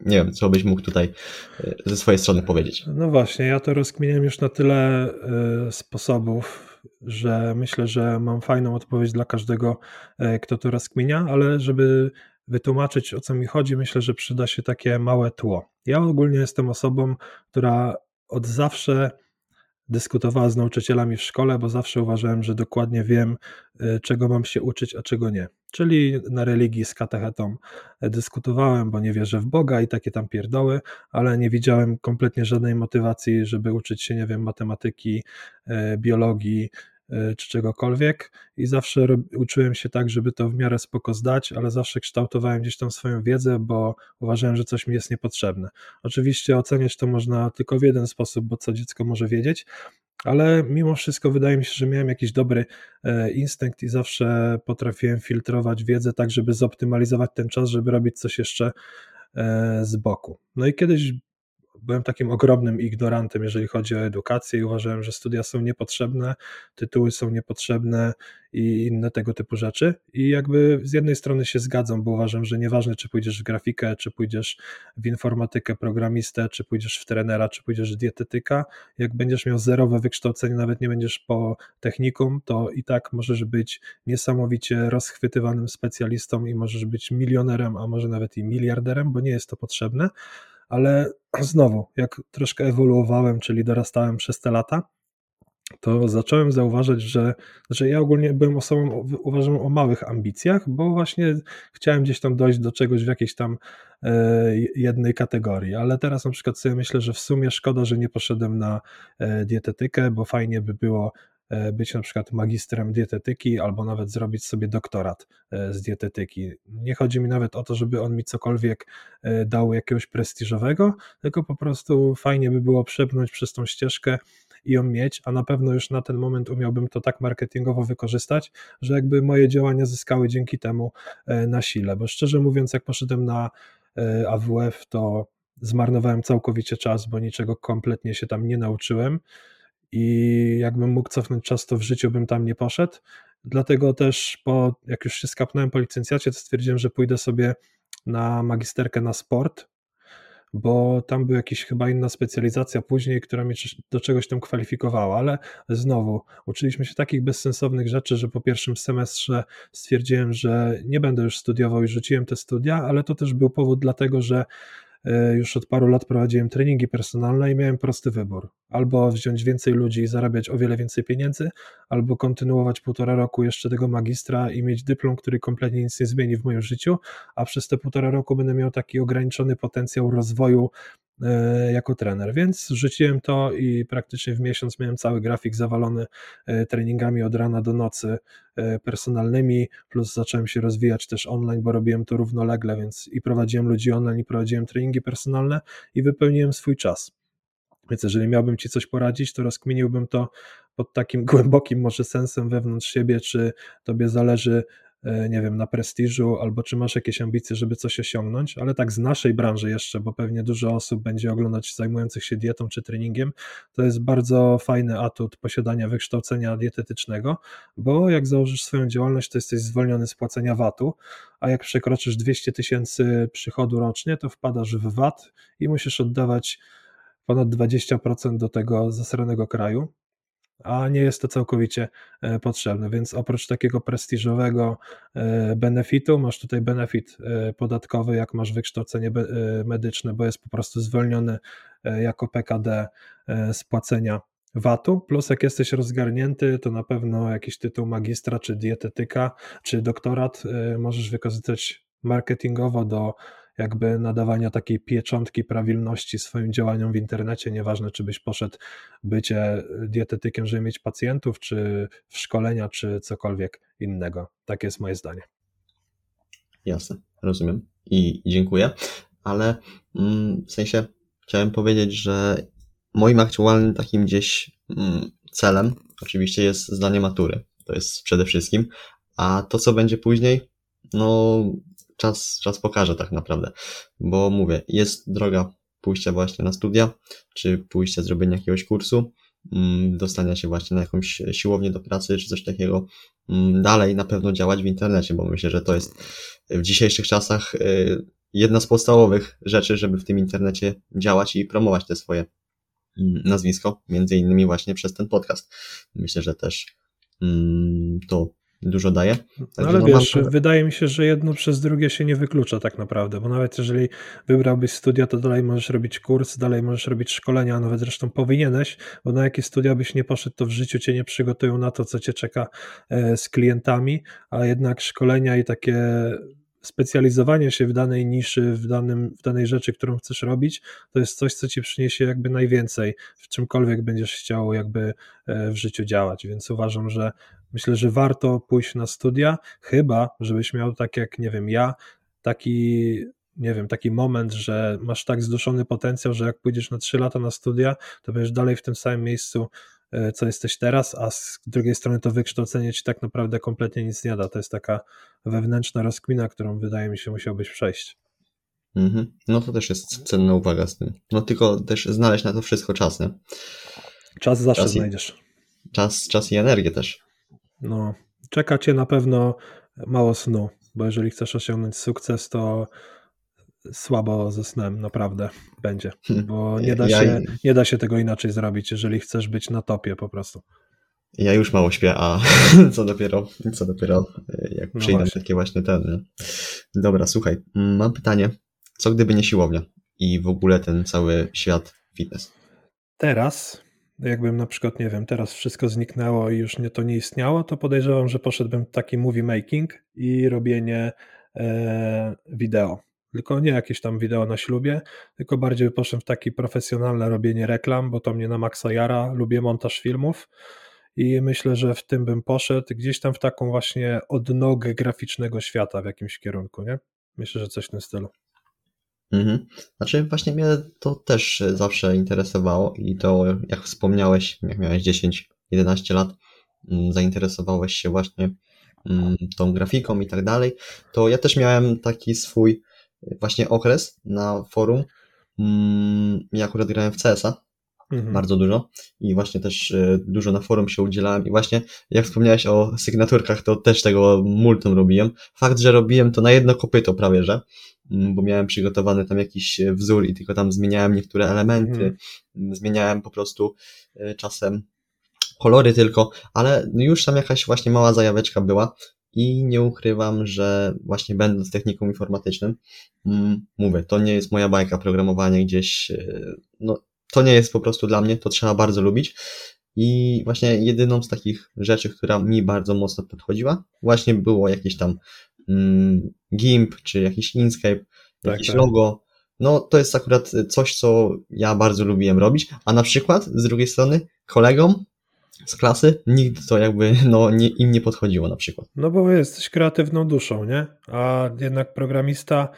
nie wiem, co byś mógł tutaj e, ze swojej strony powiedzieć. No właśnie, ja to rozkminiam już na tyle y, sposobów, że myślę, że mam fajną odpowiedź dla każdego, y, kto to rozkminia, ale żeby wytłumaczyć o co mi chodzi, myślę, że przyda się takie małe tło. Ja ogólnie jestem osobą, która od zawsze dyskutowała z nauczycielami w szkole, bo zawsze uważałem, że dokładnie wiem, y, czego mam się uczyć, a czego nie. Czyli na religii z katechetą dyskutowałem, bo nie wierzę w Boga i takie tam pierdoły, ale nie widziałem kompletnie żadnej motywacji, żeby uczyć się, nie wiem, matematyki, y, biologii, czy czegokolwiek i zawsze uczyłem się tak, żeby to w miarę spoko zdać, ale zawsze kształtowałem gdzieś tam swoją wiedzę, bo uważałem, że coś mi jest niepotrzebne. Oczywiście oceniać to można tylko w jeden sposób, bo co dziecko może wiedzieć, ale mimo wszystko wydaje mi się, że miałem jakiś dobry e, instynkt i zawsze potrafiłem filtrować wiedzę tak, żeby zoptymalizować ten czas, żeby robić coś jeszcze e, z boku. No i kiedyś byłem takim ogromnym ignorantem, jeżeli chodzi o edukację i uważałem, że studia są niepotrzebne, tytuły są niepotrzebne i inne tego typu rzeczy. I jakby z jednej strony się zgadzam, bo uważam, że nieważne, czy pójdziesz w grafikę, czy pójdziesz w informatykę, programistę, czy pójdziesz w trenera, czy pójdziesz w dietetyka, jak będziesz miał zerowe wykształcenie, nawet nie będziesz po technikum, to i tak możesz być niesamowicie rozchwytywanym specjalistą i możesz być milionerem, a może nawet i miliarderem, bo nie jest to potrzebne ale znowu, jak troszkę ewoluowałem, czyli dorastałem przez te lata, to zacząłem zauważać, że, że ja ogólnie byłem osobą, uważam, o małych ambicjach, bo właśnie chciałem gdzieś tam dojść do czegoś w jakiejś tam e, jednej kategorii, ale teraz na przykład sobie myślę, że w sumie szkoda, że nie poszedłem na e, dietetykę, bo fajnie by było być na przykład magistrem dietetyki albo nawet zrobić sobie doktorat e, z dietetyki. Nie chodzi mi nawet o to, żeby on mi cokolwiek dał jakiegoś prestiżowego, tylko po prostu fajnie by było przepnąć przez tą ścieżkę i ją mieć, a na pewno już na ten moment umiałbym to tak marketingowo wykorzystać, że jakby moje działania zyskały dzięki temu na sile, bo szczerze mówiąc, jak poszedłem na AWF, to zmarnowałem całkowicie czas, bo niczego kompletnie się tam nie nauczyłem i jakbym mógł cofnąć czas, to w życiu bym tam nie poszedł. Dlatego też, po, jak już się skapnąłem po licencjacie, to stwierdziłem, że pójdę sobie na magisterkę na sport, bo tam była jakaś chyba inna specjalizacja później, która mnie do czegoś tam kwalifikowała, ale znowu uczyliśmy się takich bezsensownych rzeczy, że po pierwszym semestrze stwierdziłem, że nie będę już studiował i rzuciłem te studia, ale to też był powód dlatego, że już od paru lat prowadziłem treningi personalne i miałem prosty wybór. Albo wziąć więcej ludzi i zarabiać o wiele więcej pieniędzy, albo kontynuować półtora roku jeszcze tego magistra i mieć dyplom, który kompletnie nic nie zmieni w moim życiu, a przez te półtora roku będę miał taki ograniczony potencjał rozwoju E, jako trener, więc rzuciłem to i praktycznie w miesiąc miałem cały grafik zawalony e, treningami od rana do nocy e, personalnymi, plus zacząłem się rozwijać też online, bo robiłem to równolegle, więc i prowadziłem ludzi online, i prowadziłem treningi personalne i wypełniłem swój czas. Więc jeżeli miałbym Ci coś poradzić, to rozkminiłbym to pod takim głębokim może sensem wewnątrz siebie, czy Tobie zależy E, nie wiem, na prestiżu, albo czy masz jakieś ambicje, żeby coś osiągnąć, ale tak z naszej branży jeszcze, bo pewnie dużo osób będzie oglądać zajmujących się dietą czy treningiem, to jest bardzo fajny atut posiadania wykształcenia dietetycznego, bo jak założysz swoją działalność, to jesteś zwolniony z płacenia VAT-u, a jak przekroczysz 200 tysięcy przychodu rocznie, to wpadasz w VAT i musisz oddawać ponad 20% do tego zasranego kraju a nie jest to całkowicie e, potrzebne. Więc oprócz takiego prestiżowego e, benefitu, masz tutaj benefit e, podatkowy, jak masz wykształcenie medyczne, bo jest po prostu zwolniony jako PKD z płacenia VAT-u, plus jak jesteś rozgarnięty, to na pewno jakiś tytuł magistra, czy dietetyka, czy doktorat możesz wykorzystać marketingowo do jakby nadawania takiej pieczątki prawilności swoim działaniom w internecie, nieważne czy byś poszedł bycie dietetykiem, żeby mieć pacjentów, czy w szkolenia, czy cokolwiek innego. Takie jest moje zdanie. Jasne, rozumiem i dziękuję, ale mm, w sensie chciałem powiedzieć, że moim aktualnym takim gdzieś mm, celem oczywiście jest zdanie matury. To jest przede wszystkim, a to co będzie później, no czas, czas pokaże tak naprawdę, bo mówię, jest droga pójścia właśnie na studia, czy pójścia zrobienia jakiegoś kursu, mm, dostania się właśnie na jakąś siłownię do pracy, czy coś takiego, mm, dalej na pewno działać w internecie, bo myślę, że to jest w dzisiejszych czasach y, jedna z podstawowych rzeczy, żeby w tym internecie działać i promować te swoje mm, nazwisko, między innymi właśnie przez ten podcast. Myślę, że też to dużo daje. No ale no, wiesz, mam... wydaje mi się, że jedno przez drugie się nie wyklucza tak naprawdę, bo nawet jeżeli wybrałbyś studia, to dalej możesz robić kurs, dalej możesz robić szkolenia, nawet zresztą powinieneś, bo na jakie studia byś nie poszedł, to w życiu cię nie przygotują na to, co cię czeka e, z klientami, a jednak szkolenia i takie specjalizowanie się w danej niszy, w, danym, w danej rzeczy, którą chcesz robić, to jest coś, co ci przyniesie jakby najwięcej, w czymkolwiek będziesz chciał jakby e, w życiu działać, więc uważam, że myślę, że warto pójść na studia, chyba, żebyś miał tak jak, nie wiem, ja, taki nie wiem, taki moment, że masz tak zduszony potencjał, że jak pójdziesz na 3 lata na studia, to będziesz dalej w tym samym miejscu, co jesteś teraz, a z drugiej strony to wykształcenie ci tak naprawdę kompletnie nic nie da. To jest taka wewnętrzna rozkmina, którą wydaje mi się musiałbyś przejść. Mhm. No to też jest cenna uwaga z tym. No tylko też znaleźć na to wszystko czas, nie? Czas zawsze czas znajdziesz. I, czas, czas i energię też. No, czeka cię na pewno mało snu, bo jeżeli chcesz osiągnąć sukces, to słabo ze snem naprawdę będzie, hmm. bo nie da, ja... się, nie da się tego inaczej zrobić, jeżeli chcesz być na topie po prostu. Ja już mało śpię, a co dopiero, co dopiero jak no przyjdą właśnie. takie właśnie ten. Dobra, słuchaj, mam pytanie. Co gdyby nie siłownia i w ogóle ten cały świat fitness? Teraz jakbym na przykład, nie wiem, teraz wszystko zniknęło i już nie, to nie istniało, to podejrzewam, że poszedłbym w taki movie making i robienie e, wideo. Tylko nie jakieś tam wideo na ślubie, tylko bardziej poszedłem w takie profesjonalne robienie reklam, bo to mnie na maksa jara, lubię montaż filmów i myślę, że w tym bym poszedł, gdzieś tam w taką właśnie odnogę graficznego świata w jakimś kierunku, nie? Myślę, że coś w tym stylu. Mhm. Znaczy właśnie mnie to też zawsze interesowało i to jak wspomniałeś, jak miałeś 10-11 lat, mm, zainteresowałeś się właśnie mm, tą grafiką i tak dalej, to ja też miałem taki swój właśnie okres na forum. Mm, ja akurat grałem w CS-a mhm. bardzo dużo i właśnie też e, dużo na forum się udzielałem i właśnie jak wspomniałeś o sygnaturkach, to też tego multum robiłem. Fakt, że robiłem to na jedno kopyto prawie, że mm, bo miałem przygotowany tam jakiś e, wzór i tylko tam zmieniałem niektóre elementy, mhm. Mm, zmieniałem po prostu e, czasem kolory tylko, ale już tam jakaś właśnie mała zajaweczka była i nie ukrywam, że właśnie będąc techniką informatycznym, mówię, to nie jest moja bajka programowanie gdzieś, no to nie jest po prostu dla mnie, to trzeba bardzo lubić. I właśnie jedyną z takich rzeczy, która mi bardzo mocno podchodziła, właśnie było jakieś tam mm, GIMP, czy jakiś Inkscape, tak, jakieś tak. logo. No to jest akurat coś, co ja bardzo lubiłem robić, a na przykład z drugiej strony kolegom z klasy nigdy to jakby no, nie, im nie podchodziło na przykład. No bo jesteś kreatywną duszą, nie? A jednak programista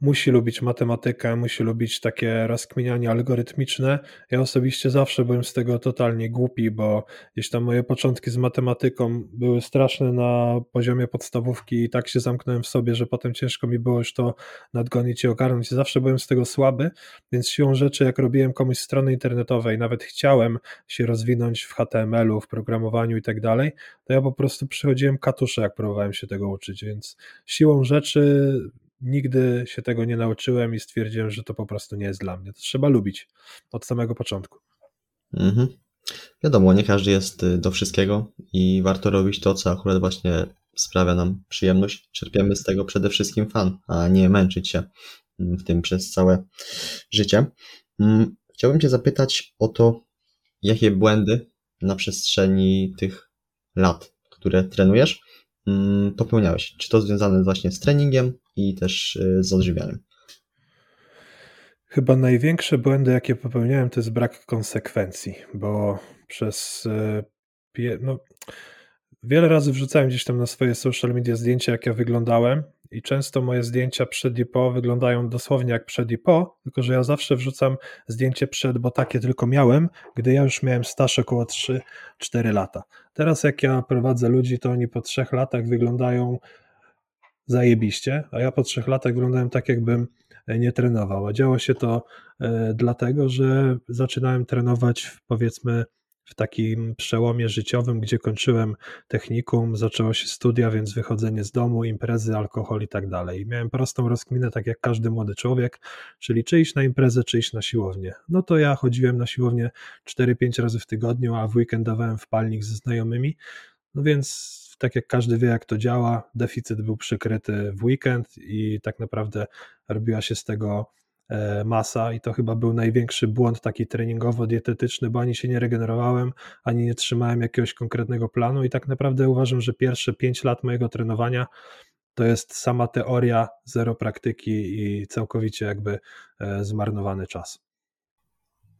musi lubić matematykę, musi lubić takie rozkminianie algorytmiczne. Ja osobiście zawsze byłem z tego totalnie głupi, bo gdzieś tam moje początki z matematyką były straszne na poziomie podstawówki i tak się zamknąłem w sobie, że potem ciężko mi było już to nadgonić i ogarnąć. Zawsze byłem z tego słaby, więc siłą rzeczy, jak robiłem komuś strony internetowej, nawet chciałem się rozwinąć w HTML-u, w programowaniu i tak dalej, to ja po prostu przychodziłem katusze, jak próbowałem się tego uczyć, więc siłą rzeczy nigdy się tego nie nauczyłem i stwierdziłem, że to po prostu nie jest dla mnie. To trzeba lubić od samego początku. Mhm. Wiadomo, nie każdy jest y, do wszystkiego i warto robić to, co akurat właśnie sprawia nam przyjemność. Czerpiemy z tego przede wszystkim fan, a nie męczyć się mm, w tym przez całe życie. Mm, chciałbym Cię zapytać o to, jakie błędy na przestrzeni tych lat, które trenujesz, popełniałeś. Czy to związane właśnie z treningiem, i też y, z odżywianiem. Chyba największe błędy, jakie popełniałem, to jest brak konsekwencji, bo przez y, no, wiele razy wrzucałem gdzieś tam na swoje social media zdjęcia, jak ja wyglądałem i często moje zdjęcia przed i po wyglądają dosłownie jak przed i po, tylko że ja zawsze wrzucam zdjęcie przed, bo takie tylko miałem, gdy ja już miałem staż około 3-4 lata. Teraz jak ja prowadzę ludzi, to oni po trzech latach wyglądają zajebiście, a ja po trzech latach wyglądałem tak, jakbym nie trenował. A działo się to e, dlatego, że zaczynałem trenować w, powiedzmy w takim przełomie życiowym, gdzie kończyłem technikum, zaczęło się studia, więc wychodzenie z domu, imprezy, alkohol i tak dalej. Miałem prostą rozkminę, tak jak każdy młody człowiek, czyli czy iść na imprezę, czy iść na siłownię. No to ja chodziłem na siłownię 4-5 razy w tygodniu, a w weekend dawałem w palnik ze znajomymi, no więc tak jak każdy wie, jak to działa, deficyt był przykryty w weekend i tak naprawdę robiła się z tego masa i to chyba był największy błąd taki treningowo-dietetyczny, bo ani się nie regenerowałem, ani nie trzymałem jakiegoś konkretnego planu i tak naprawdę uważam, że pierwsze 5 lat mojego trenowania to jest sama teoria, zero praktyki i całkowicie jakby e, zmarnowany czas.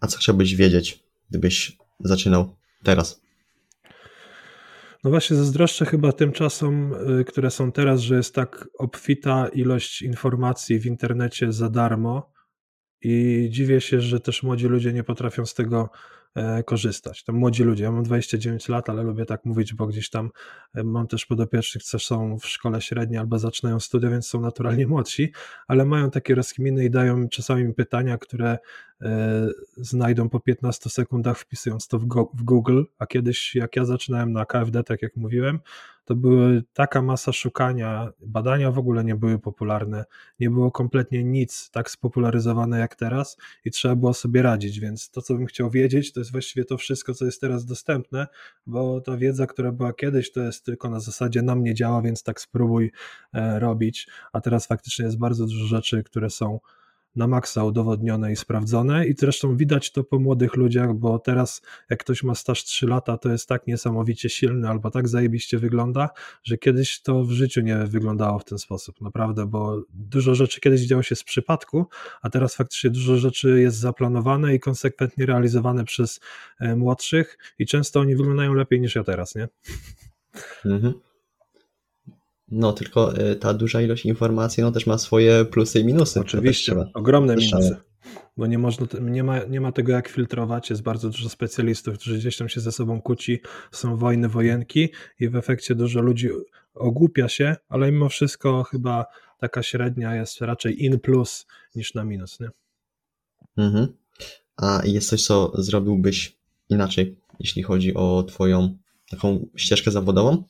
A co chciałbyś wiedzieć, gdybyś zaczynał teraz? No właśnie zazdroszczę chyba tym czasom, y, które są teraz, że jest tak obfita ilość informacji w internecie za darmo i dziwię się, że też młodzi ludzie nie potrafią z tego E, korzystać. To młodzi ludzie, ja mam 29 lat, ale lubię tak mówić, bo gdzieś tam e, mam też podopiecznych, co są w szkole średniej albo zaczynają studia, więc są naturalnie młodsi, ale mają takie rozkminy i dają czasami mi pytania, które e, znajdą po 15 sekundach wpisując to w, Google, a kiedyś jak ja zaczynałem na KFD, tak jak mówiłem, to były taka masa szukania, badania w ogóle nie były popularne, nie było kompletnie nic tak spopularyzowane jak teraz i trzeba było sobie radzić, więc to, co bym chciał wiedzieć, to jest właściwie to wszystko, co jest teraz dostępne, bo ta wiedza, która była kiedyś, to jest tylko na zasadzie nam nie działa, więc tak spróbuj e, robić, a teraz faktycznie jest bardzo dużo rzeczy, które są na maksa udowodnione i sprawdzone i zresztą widać to po młodych ludziach, bo teraz jak ktoś ma staż 3 lata, to jest tak niesamowicie silny albo tak zajebiście wygląda, że kiedyś to w życiu nie wyglądało w ten sposób, naprawdę, bo dużo rzeczy kiedyś działo się z przypadku, a teraz faktycznie dużo rzeczy jest zaplanowane i konsekwentnie realizowane przez e, młodszych i często oni wyglądają lepiej niż ja teraz, nie? Mhm. No, tylko y, ta duża ilość informacji no, też ma swoje plusy i minusy. Oczywiście, ogromne minusy. Bo nie, można, nie, ma, nie ma tego jak filtrować, jest bardzo dużo specjalistów, którzy gdzieś tam się ze sobą kłóci, są wojny, wojenki i w efekcie dużo ludzi ogłupia się, ale mimo wszystko chyba taka średnia jest raczej in plus niż na minus, nie? Mhm. A jest coś, co zrobiłbyś inaczej, jeśli chodzi o twoją taką ścieżkę zawodową?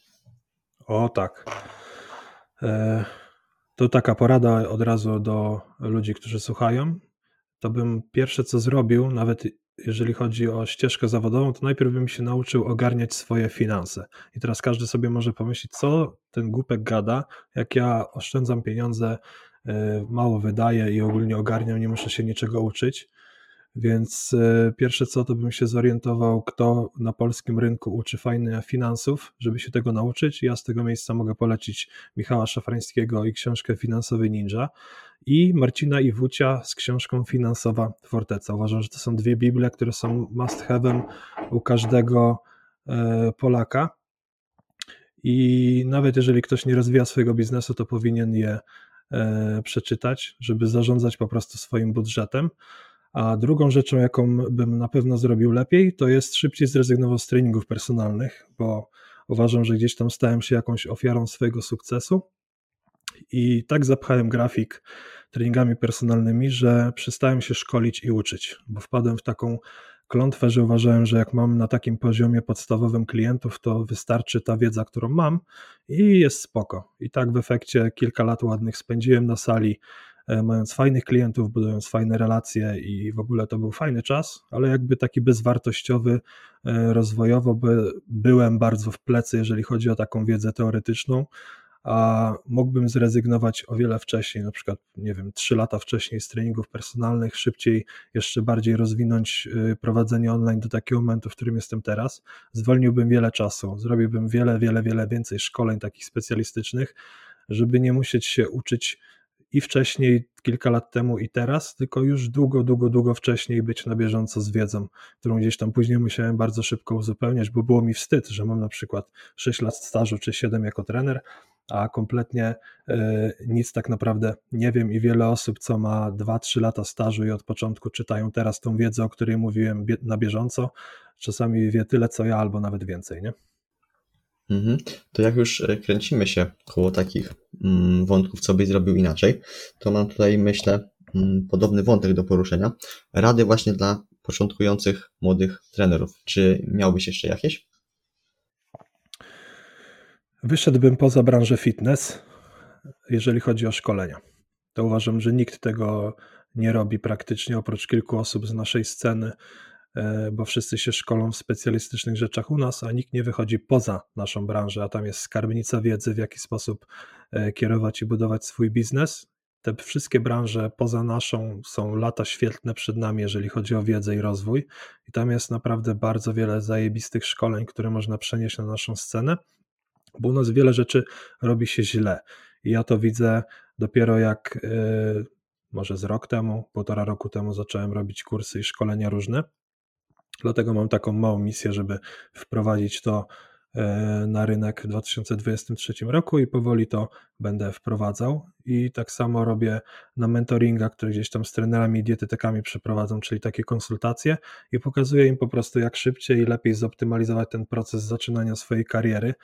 O tak. E, to taka porada od razu do ludzi, którzy słuchają. To bym pierwsze co zrobił, nawet jeżeli chodzi o ścieżkę zawodową, to najpierw bym się nauczył ogarniać swoje finanse. I teraz każdy sobie może pomyśleć, co ten głupek gada, jak ja oszczędzam pieniądze, e, mało wydaję i ogólnie ogarniam, nie muszę się niczego uczyć. Więc e, pierwsze co, to bym się zorientował, kto na polskim rynku uczy fajnie finansów, żeby się tego nauczyć. Ja z tego miejsca mogę polecić Michała Szafrańskiego i książkę Finansowy Ninja i Marcina Iwucia z książką Finansowa Forteca. Uważam, że to są dwie Biblie, które są must have'em u każdego e, Polaka. I nawet jeżeli ktoś nie rozwija swojego biznesu, to powinien je e, przeczytać, żeby zarządzać po prostu swoim budżetem. A drugą rzeczą, jaką bym na pewno zrobił lepiej, to jest szybciej zrezygnował z treningów personalnych, bo uważam, że gdzieś tam stałem się jakąś ofiarą swojego sukcesu i tak zapchałem grafik treningami personalnymi, że przestałem się szkolić i uczyć, bo wpadłem w taką klątwę, że uważałem, że jak mam na takim poziomie podstawowym klientów, to wystarczy ta wiedza, którą mam i jest spoko. I tak w efekcie kilka lat ładnych spędziłem na sali mając fajnych klientów, budując fajne relacje i w ogóle to był fajny czas, ale jakby taki bezwartościowy e, rozwojowo, by byłem bardzo w plecy, jeżeli chodzi o taką wiedzę teoretyczną, a mógłbym zrezygnować o wiele wcześniej, na przykład, nie wiem, trzy lata wcześniej z treningów personalnych, szybciej, jeszcze bardziej rozwinąć e, prowadzenie online do takiego momentu, w którym jestem teraz. Zwolniłbym wiele czasu, zrobiłbym wiele, wiele, wiele więcej szkoleń takich specjalistycznych, żeby nie musieć się uczyć i wcześniej, kilka lat temu i teraz, tylko już długo, długo, długo wcześniej być na bieżąco z wiedzą, którą gdzieś tam później musiałem bardzo szybko uzupełniać, bo było mi wstyd, że mam na przykład 6 lat stażu czy 7 jako trener, a kompletnie y, nic tak naprawdę nie wiem i wiele osób, co ma 2-3 lata stażu i od początku czytają teraz tą wiedzę, o której mówiłem na bieżąco, czasami wie tyle co ja albo nawet więcej, nie? Mhm. To jak już e, kręcimy się koło takich wątków, co byś zrobił inaczej, to mam tutaj, myślę, mm, podobny wątek do poruszenia. Rady właśnie dla początkujących młodych trenerów. Czy miałbyś jeszcze jakieś? Wyszedłbym poza branżę fitness, jeżeli chodzi o szkolenia. To uważam, że nikt tego nie robi praktycznie, oprócz kilku osób z naszej sceny bo wszyscy się szkolą w specjalistycznych rzeczach u nas, a nikt nie wychodzi poza naszą branżę, a tam jest skarbnica wiedzy, w jaki sposób e, kierować i budować swój biznes. Te wszystkie branże poza naszą są lata świetne przed nami, jeżeli chodzi o wiedzę i rozwój, i tam jest naprawdę bardzo wiele zajebistych szkoleń, które można przenieść na naszą scenę, bo u nas wiele rzeczy robi się źle. I ja to widzę dopiero jak e, może z rok temu, półtora roku temu zacząłem robić kursy i szkolenia różne Dlatego mam taką małą misję, żeby wprowadzić to e, na rynek w 2023 roku i powoli to będę wprowadzał. I tak samo robię na mentoringa, który gdzieś tam z trenerami i dietetykami przeprowadzam, czyli takie konsultacje i pokazuję im po prostu jak szybciej i lepiej zoptymalizować ten proces zaczynania swojej kariery.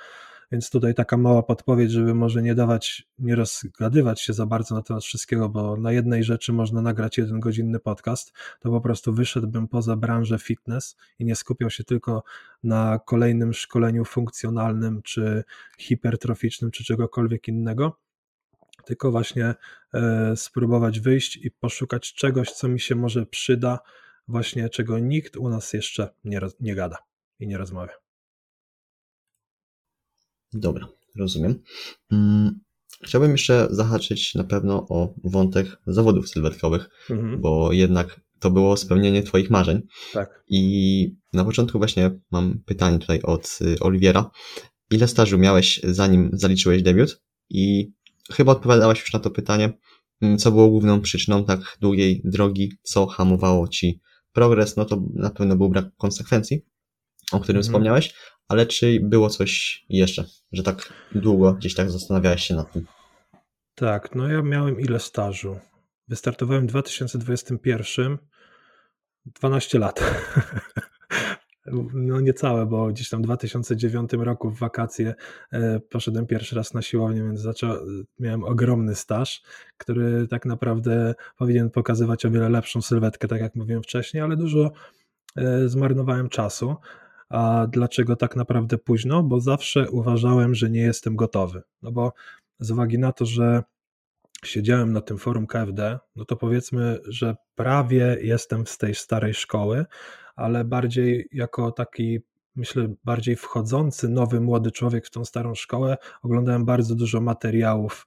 Więc tutaj taka mała podpowiedź, żeby może nie dawać, nie rozgadywać się za bardzo na temat wszystkiego, bo na jednej rzeczy można nagrać jeden godzinny podcast, to po prostu wyszedłbym poza branżę fitness i nie skupiał się tylko na kolejnym szkoleniu funkcjonalnym, czy hipertroficznym, czy czegokolwiek innego, tylko właśnie e, spróbować wyjść i poszukać czegoś, co mi się może przyda, właśnie czego nikt u nas jeszcze nie, nie gada i nie rozmawia. Dobra, rozumiem. Mm, Chciałbym jeszcze zahaczyć na pewno o wątek zawodów sylwetkowych, Mhm. bo jednak to było spełnienie Twoich marzeń. Tak. I na początku właśnie mam pytanie tutaj od y, Oliwiera. Ile stażu miałeś zanim zaliczyłeś debiut? I chyba odpowiadałeś już na to pytanie, mm, co było główną przyczyną tak długiej drogi, co hamowało Ci progres? No to na pewno był brak konsekwencji, o którym Mhm. wspomniałeś, ale czy było coś jeszcze, że tak długo gdzieś tak zastanawiałeś się nad tym? Tak, no ja miałem ile stażu? Wystartowałem w 2021, 12 lat. No niecałe, bo gdzieś tam w 2009 roku w wakacje e, poszedłem pierwszy raz na siłownię, więc miałem ogromny staż, który tak naprawdę powinien pokazywać o wiele lepszą sylwetkę, tak jak mówiłem wcześniej, ale dużo e, zmarnowałem czasu. A dlaczego tak naprawdę późno? Bo zawsze uważałem, że nie jestem gotowy. No bo z uwagi na to, że siedziałem na tym forum KFD, no to powiedzmy, że prawie jestem z tej starej szkoły, ale bardziej jako taki, myślę, bardziej wchodzący nowy młody człowiek w tą starą szkołę, oglądałem bardzo dużo materiałów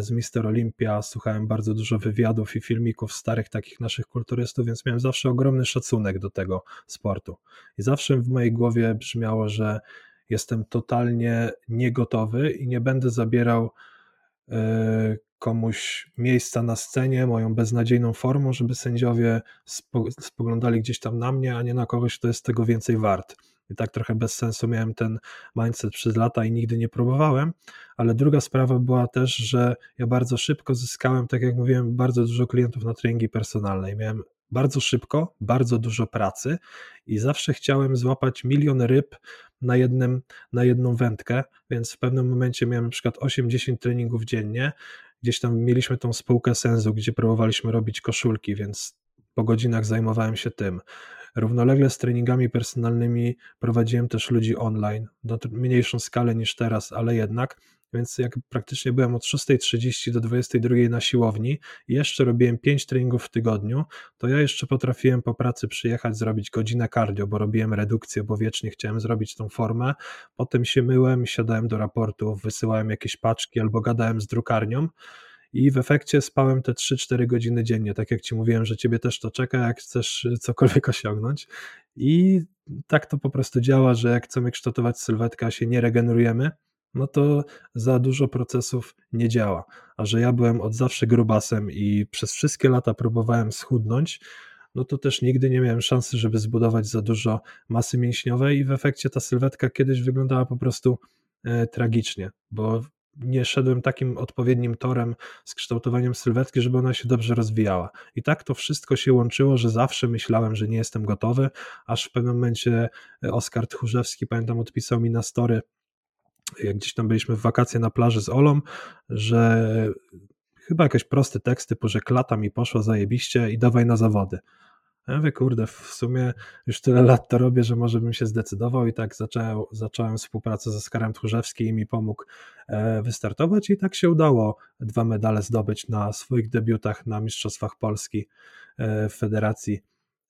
z Mister Olympia, słuchałem bardzo dużo wywiadów i filmików starych takich naszych kulturystów, więc miałem zawsze ogromny szacunek do tego sportu. I zawsze w mojej głowie brzmiało, że jestem totalnie niegotowy i nie będę zabierał e, komuś miejsca na scenie, moją beznadziejną formą, żeby sędziowie spo, spoglądali gdzieś tam na mnie, a nie na kogoś, kto jest tego więcej wart. I tak trochę bez sensu miałem ten mindset przez lata i nigdy nie próbowałem. Ale druga sprawa była też, że ja bardzo szybko zyskałem, tak jak mówiłem, bardzo dużo klientów na treningi personalne. I miałem bardzo szybko, bardzo dużo pracy i zawsze chciałem złapać milion ryb na, jednym, na jedną wędkę, więc w pewnym momencie miałem na przykład 8-10 treningów dziennie. Gdzieś tam mieliśmy tą spółkę Sensu, gdzie próbowaliśmy robić koszulki, więc po godzinach zajmowałem się tym. Równolegle z treningami personalnymi prowadziłem też ludzi online, na mniejszą skalę niż teraz, ale jednak. Więc jak praktycznie byłem od 6.30 do 22.00 na siłowni i jeszcze robiłem 5 treningów w tygodniu, to ja jeszcze potrafiłem po pracy przyjechać, zrobić godzinę cardio, bo robiłem redukcję, bo wiecznie chciałem zrobić tą formę. Potem się myłem, siadałem do raportów, wysyłałem jakieś paczki albo gadałem z drukarnią i w efekcie spałem te 3-4 godziny dziennie, tak jak Ci mówiłem, że Ciebie też to czeka, jak chcesz cokolwiek osiągnąć i tak to po prostu działa, że jak chcemy kształtować sylwetkę, a się nie regenerujemy, no to za dużo procesów nie działa. A że ja byłem od zawsze grubasem i przez wszystkie lata próbowałem schudnąć, no to też nigdy nie miałem szansy, żeby zbudować za dużo masy mięśniowej i w efekcie ta sylwetka kiedyś wyglądała po prostu e, tragicznie, bo nie szedłem takim odpowiednim torem z kształtowaniem sylwetki, żeby ona się dobrze rozwijała. I tak to wszystko się łączyło, że zawsze myślałem, że nie jestem gotowy, aż w pewnym momencie Oskar Tchórzewski, pamiętam, odpisał mi na story, jak gdzieś tam byliśmy w wakacje na plaży z Olą, że chyba jakieś prosty tekst typu, że klata mi poszła zajebiście i dawaj na zawody. Ja mówię, kurde, w sumie już tyle lat to robię, że może bym się zdecydował i tak zacząłem, zacząłem współpracę ze Skarem Tchórzewskim i mi pomógł e, wystartować i tak się udało dwa medale zdobyć na swoich debiutach na Mistrzostwach Polski e, w Federacji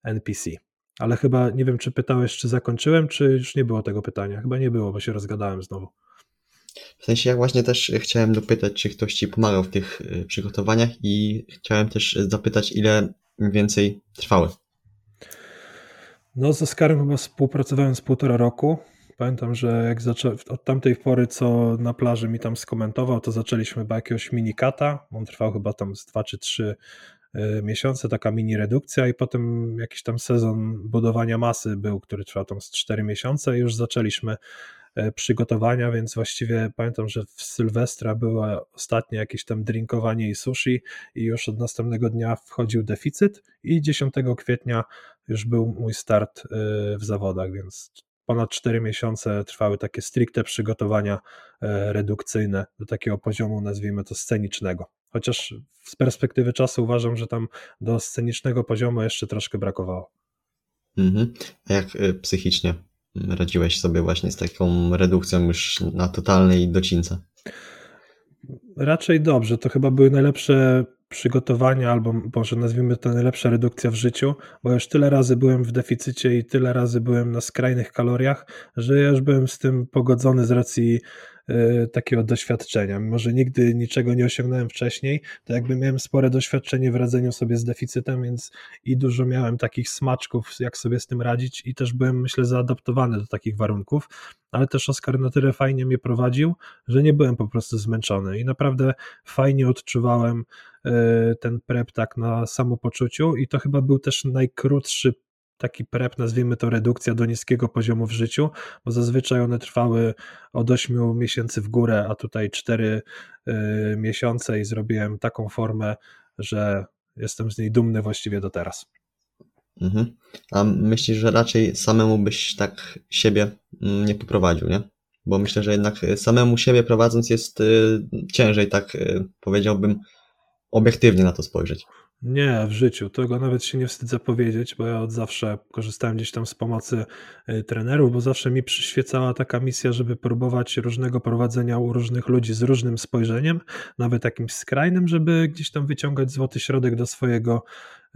NPC. Ale chyba nie wiem, czy pytałeś, czy zakończyłem, czy już nie było tego pytania. Chyba nie było, bo się rozgadałem znowu. W sensie ja właśnie też chciałem dopytać, czy ktoś Ci pomagał w tych y, przygotowaniach i chciałem też zapytać, ile więcej trwały. No z Oskarem chyba współpracowałem z półtora roku. Pamiętam, że jak zaczę... od tamtej pory, co na plaży mi tam skomentował, to zaczęliśmy chyba jakiegoś minikata. On trwał chyba tam z dwa czy trzy y, miesiące, taka mini redukcja i potem jakiś tam sezon budowania masy był, który trwał tam z 4 miesiące i już zaczęliśmy e, przygotowania, więc właściwie pamiętam, że w Sylwestra było ostatnie jakieś tam drinkowanie i sushi i już od następnego dnia wchodził deficyt i 10 kwietnia już był mój start y, w zawodach, więc ponad 4 miesiące trwały takie stricte przygotowania e, redukcyjne do takiego poziomu, nazwijmy to scenicznego. Chociaż z perspektywy czasu uważam, że tam do scenicznego poziomu jeszcze troszkę brakowało. Mhm. A jak psychicznie radziłeś sobie właśnie z taką redukcją już na totalnej docince? Raczej dobrze. To chyba były najlepsze przygotowania, albo może nazwijmy to najlepsza redukcja w życiu, bo już tyle razy byłem w deficycie i tyle razy byłem na skrajnych kaloriach, że ja już byłem z tym pogodzony z racji takiego doświadczenia. Mimo, że nigdy niczego nie osiągnąłem wcześniej, to jakby miałem spore doświadczenie w radzeniu sobie z deficytem, więc i dużo miałem takich smaczków, jak sobie z tym radzić i też byłem, myślę, zaadaptowany do takich warunków, ale też Oskar na tyle fajnie mnie prowadził, że nie byłem po prostu zmęczony i naprawdę fajnie odczuwałem y, ten prep tak na samopoczuciu i to chyba był też najkrótszy taki prep, nazwijmy to redukcja do niskiego poziomu w życiu, bo zazwyczaj one trwały od 8 miesięcy w górę, a tutaj 4 y, miesiące i zrobiłem taką formę, że jestem z niej dumny właściwie do teraz. Mhm. A myślisz, że raczej samemu byś tak siebie mm, nie poprowadził, nie? Bo myślę, że jednak samemu siebie prowadząc jest y, ciężej, tak y, powiedziałbym, obiektywnie na to spojrzeć. Nie, w życiu. Tego nawet się nie wstydzę powiedzieć, bo ja od zawsze korzystałem gdzieś tam z pomocy y, trenerów, bo zawsze mi przyświecała taka misja, żeby próbować różnego prowadzenia u różnych ludzi z różnym spojrzeniem, nawet takim skrajnym, żeby gdzieś tam wyciągać złoty środek do swojego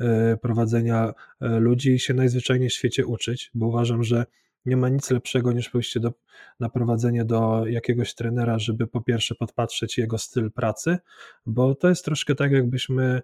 y, prowadzenia y, ludzi i się najzwyczajniej w świecie uczyć, bo uważam, że nie ma nic lepszego niż pójście do, na prowadzenie do jakiegoś trenera, żeby po pierwsze podpatrzeć jego styl pracy, bo to jest troszkę tak, jakbyśmy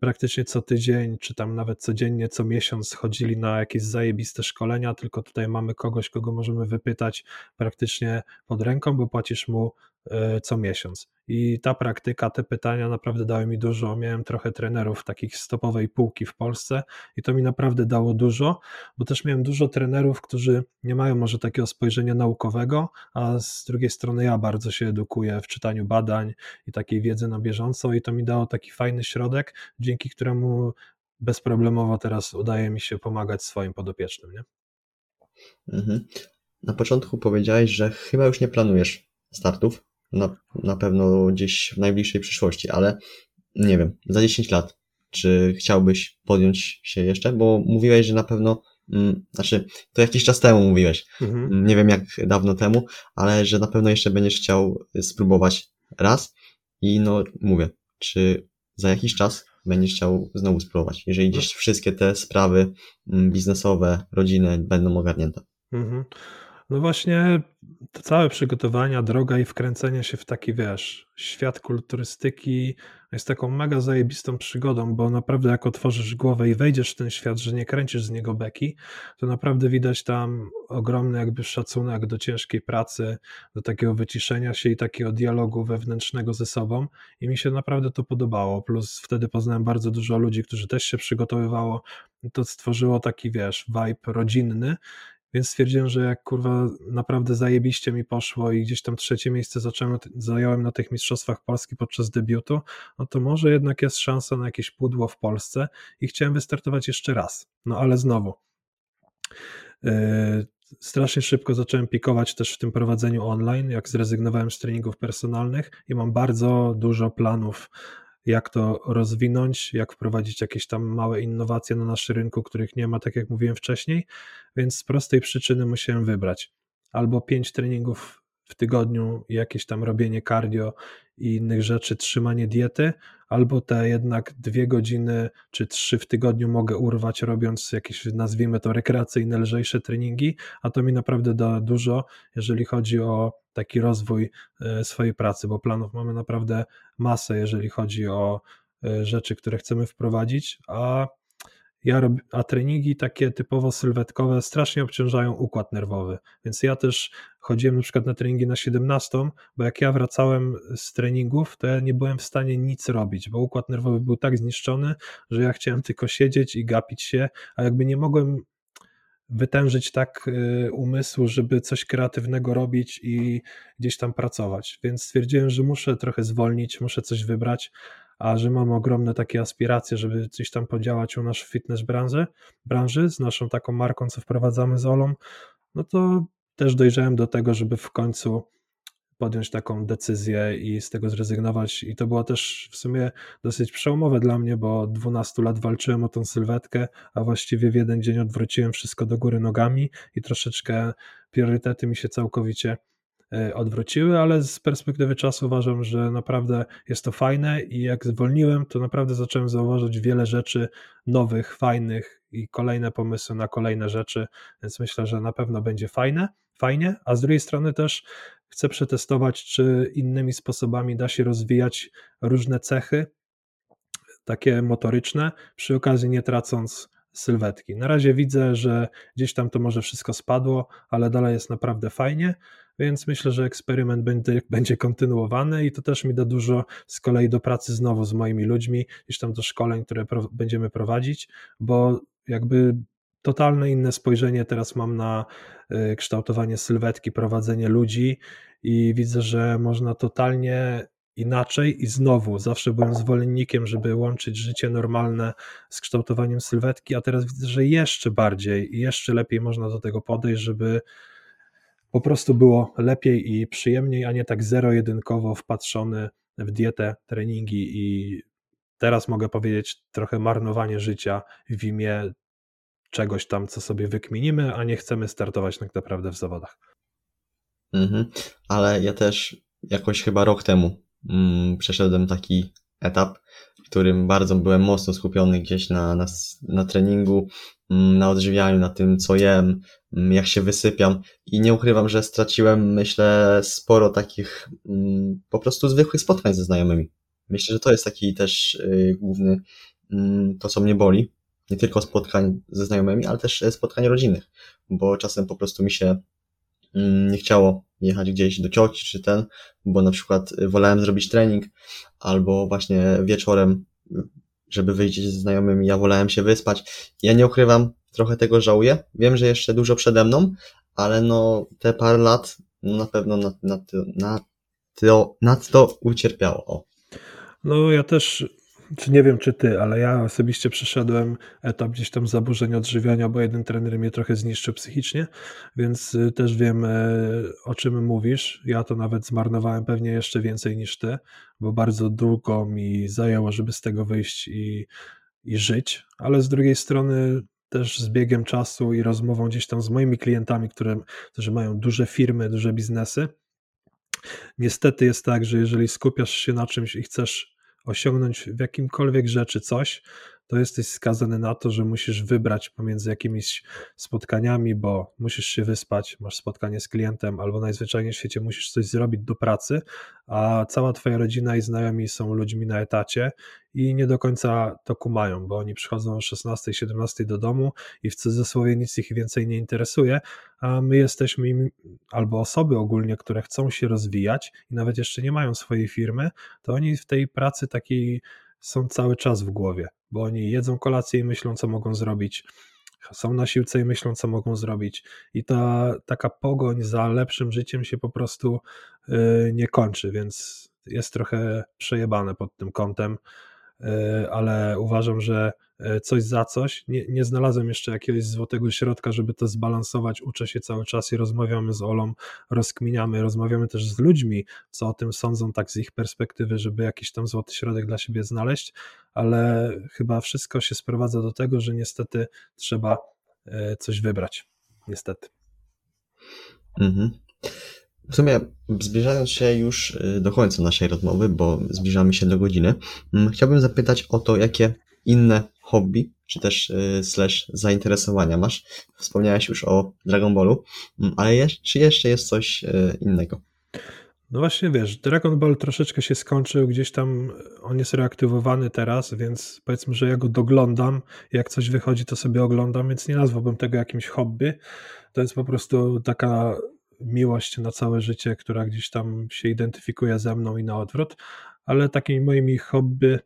praktycznie co tydzień, czy tam nawet codziennie, co miesiąc chodzili na jakieś zajebiste szkolenia, tylko tutaj mamy kogoś, kogo możemy wypytać praktycznie pod ręką, bo płacisz mu y, co miesiąc. I ta praktyka, te pytania naprawdę dały mi dużo. Miałem trochę trenerów takich stopowej półki w Polsce i to mi naprawdę dało dużo, bo też miałem dużo trenerów, którzy nie mają może takiego spojrzenia naukowego, a z drugiej strony ja bardzo się edukuję w czytaniu badań i takiej wiedzy na bieżąco i to mi dało taki fajny środek, dzięki któremu bezproblemowo teraz udaje mi się pomagać swoim podopiecznym. Nie? Mhm. Na początku powiedziałeś, że chyba już nie planujesz startów na, na pewno gdzieś w najbliższej przyszłości, ale nie wiem, za 10 lat, czy chciałbyś podjąć się jeszcze? Bo mówiłeś, że na pewno, mm, znaczy, to jakiś czas temu mówiłeś, mhm. Mm, nie wiem jak dawno temu, ale że na pewno jeszcze będziesz chciał spróbować raz i no mówię, czy za jakiś czas będziesz chciał znowu spróbować, jeżeli gdzieś wszystkie te sprawy mm, biznesowe, rodzinne będą ogarnięte. Mhm. No właśnie, to całe przygotowania, droga i wkręcenie się w taki, wiesz, świat kulturystyki jest taką mega zajebistą przygodą, bo naprawdę jak otworzysz głowę i wejdziesz w ten świat, że nie kręcisz z niego beki, to naprawdę widać tam ogromny jakby szacunek do ciężkiej pracy, do takiego wyciszenia się i takiego dialogu wewnętrznego ze sobą. I mi się naprawdę to podobało, plus wtedy poznałem bardzo dużo ludzi, którzy też się przygotowywało, to stworzyło taki, wiesz, vibe rodzinny więc stwierdziłem, że jak kurwa naprawdę zajebiście mi poszło i gdzieś tam trzecie miejsce zacząłem, zająłem na tych Mistrzostwach Polski podczas debiutu, no to może jednak jest szansa na jakieś pudło w Polsce i chciałem wystartować jeszcze raz. No ale znowu. Yy, strasznie szybko zacząłem pikować też w tym prowadzeniu online, jak zrezygnowałem z treningów personalnych i mam bardzo dużo planów jak to rozwinąć, jak wprowadzić jakieś tam małe innowacje na naszym rynku, których nie ma, tak jak mówiłem wcześniej, więc z prostej przyczyny musiałem wybrać albo pięć treningów w tygodniu jakieś tam robienie cardio i innych rzeczy, trzymanie diety, albo te jednak dwie godziny czy trzy w tygodniu mogę urwać, robiąc jakieś, nazwijmy to, rekreacyjne, lżejsze treningi, a to mi naprawdę da dużo, jeżeli chodzi o taki rozwój e, swojej pracy, bo planów mamy naprawdę masę, jeżeli chodzi o e, rzeczy, które chcemy wprowadzić, a ja rob, a treningi takie typowo sylwetkowe strasznie obciążają układ nerwowy, więc ja też chodziłem na przykład na treningi na 17, bo jak ja wracałem z treningów, to ja nie byłem w stanie nic robić, bo układ nerwowy był tak zniszczony, że ja chciałem tylko siedzieć i gapić się, a jakby nie mogłem wytężyć tak y, umysłu, żeby coś kreatywnego robić i gdzieś tam pracować. Więc stwierdziłem, że muszę trochę zwolnić, muszę coś wybrać, a że mam ogromne takie aspiracje, żeby coś tam podziałać u naszej fitness branży, branży z naszą taką marką, co wprowadzamy z Olą, no to też dojrzałem do tego, żeby w końcu podjąć taką decyzję i z tego zrezygnować. I to było też w sumie dosyć przełomowe dla mnie, bo od 12 lat walczyłem o tą sylwetkę, a właściwie w jeden dzień odwróciłem wszystko do góry nogami i troszeczkę priorytety mi się całkowicie odwróciły, ale z perspektywy czasu uważam, że naprawdę jest to fajne i jak zwolniłem, to naprawdę zacząłem zauważyć wiele rzeczy nowych, fajnych i kolejne pomysły na kolejne rzeczy, więc myślę, że na pewno będzie fajne, fajnie, a z drugiej strony też chcę przetestować, czy innymi sposobami da się rozwijać różne cechy, takie motoryczne, przy okazji nie tracąc sylwetki. Na razie widzę, że gdzieś tam to może wszystko spadło, ale dalej jest naprawdę fajnie, więc myślę, że eksperyment będzie, będzie kontynuowany i to też mi da dużo z kolei do pracy znowu z moimi ludźmi, gdzieś tam do szkoleń, które pro, będziemy prowadzić, bo jakby totalne inne spojrzenie teraz mam na y, kształtowanie sylwetki, prowadzenie ludzi i widzę, że można totalnie inaczej i znowu zawsze byłem zwolennikiem, żeby łączyć życie normalne z kształtowaniem sylwetki, a teraz widzę, że jeszcze bardziej i jeszcze lepiej można do tego podejść, żeby po prostu było lepiej i przyjemniej, a nie tak zero-jedynkowo wpatrzony w dietę, treningi i teraz mogę powiedzieć trochę marnowanie życia w imię czegoś tam, co sobie wykminimy, a nie chcemy startować tak naprawdę w zawodach. Mhm. Ale ja też jakoś chyba rok temu mm, przeszedłem taki etap, w którym bardzo byłem mocno skupiony gdzieś na, na, na treningu, mm, na odżywianiu, na tym, co jem, mm, jak się wysypiam. I nie ukrywam, że straciłem, myślę, sporo takich mm, po prostu zwykłych spotkań ze znajomymi. Myślę, że to jest taki też y, główny, to co mnie boli, nie tylko spotkań ze znajomymi, ale też spotkań rodzinnych, bo czasem po prostu mi się nie chciało jechać gdzieś do cioci czy ten, bo na przykład wolałem zrobić trening albo właśnie wieczorem, żeby wyjść ze znajomymi, ja wolałem się wyspać. Ja nie ukrywam, trochę tego żałuję. Wiem, że jeszcze dużo przede mną, ale no te parę lat no na pewno nad, nad, nad, to, nad to ucierpiało. No ja też czy nie wiem, czy ty, ale ja osobiście przeszedłem etap gdzieś tam zaburzeń odżywiania, bo jeden trener mnie trochę zniszczył psychicznie, więc y, też wiem, e, o czym mówisz. Ja to nawet zmarnowałem pewnie jeszcze więcej niż ty, bo bardzo długo mi zajęło, żeby z tego wyjść i, i żyć, ale z drugiej strony też z biegiem czasu i rozmową gdzieś tam z moimi klientami, które, którzy mają duże firmy, duże biznesy, niestety jest tak, że jeżeli skupiasz się na czymś i chcesz osiągnąć w jakimkolwiek rzeczy coś, to jesteś skazany na to, że musisz wybrać pomiędzy jakimiś spotkaniami, bo musisz się wyspać, masz spotkanie z klientem, albo najzwyczajniej w świecie musisz coś zrobić do pracy, a cała twoja rodzina i znajomi są ludźmi na etacie i nie do końca to kumają, bo oni przychodzą o 16, 17 do domu i w cudzysłowie nic ich więcej nie interesuje, a my jesteśmy im, albo osoby ogólnie, które chcą się rozwijać i nawet jeszcze nie mają swojej firmy, to oni w tej pracy takiej są cały czas w głowie, bo oni jedzą kolację i myślą, co mogą zrobić, są na siłce i myślą, co mogą zrobić. I ta taka pogoń za lepszym życiem się po prostu yy, nie kończy, więc jest trochę przejebane pod tym kątem. E, ale uważam, że coś za coś. Nie, nie znalazłem jeszcze jakiegoś złotego środka, żeby to zbalansować. Uczę się cały czas i rozmawiamy z Olą, rozkminiamy, rozmawiamy też z ludźmi, co o tym sądzą, tak z ich perspektywy, żeby jakiś tam złoty środek dla siebie znaleźć, ale chyba wszystko się sprowadza do tego, że niestety trzeba e, coś wybrać. Niestety. Mhm. W sumie, zbliżając się już y, do końca naszej rozmowy, bo zbliżamy się do godziny, mm, chciałbym zapytać o to, jakie inne hobby, czy też y, slash zainteresowania masz. Wspomniałeś już o Dragon Ballu, mm, ale czy jeszcze jest coś y, innego? No właśnie, wiesz, Dragon Ball troszeczkę się skończył, gdzieś tam on jest reaktywowany teraz, więc powiedzmy, że ja go doglądam, jak coś wychodzi, to sobie oglądam, więc nie nazwałbym tego jakimś hobby. To jest po prostu taka miłość na całe życie, która gdzieś tam się identyfikuje ze mną i na odwrót, ale takimi moimi hobby,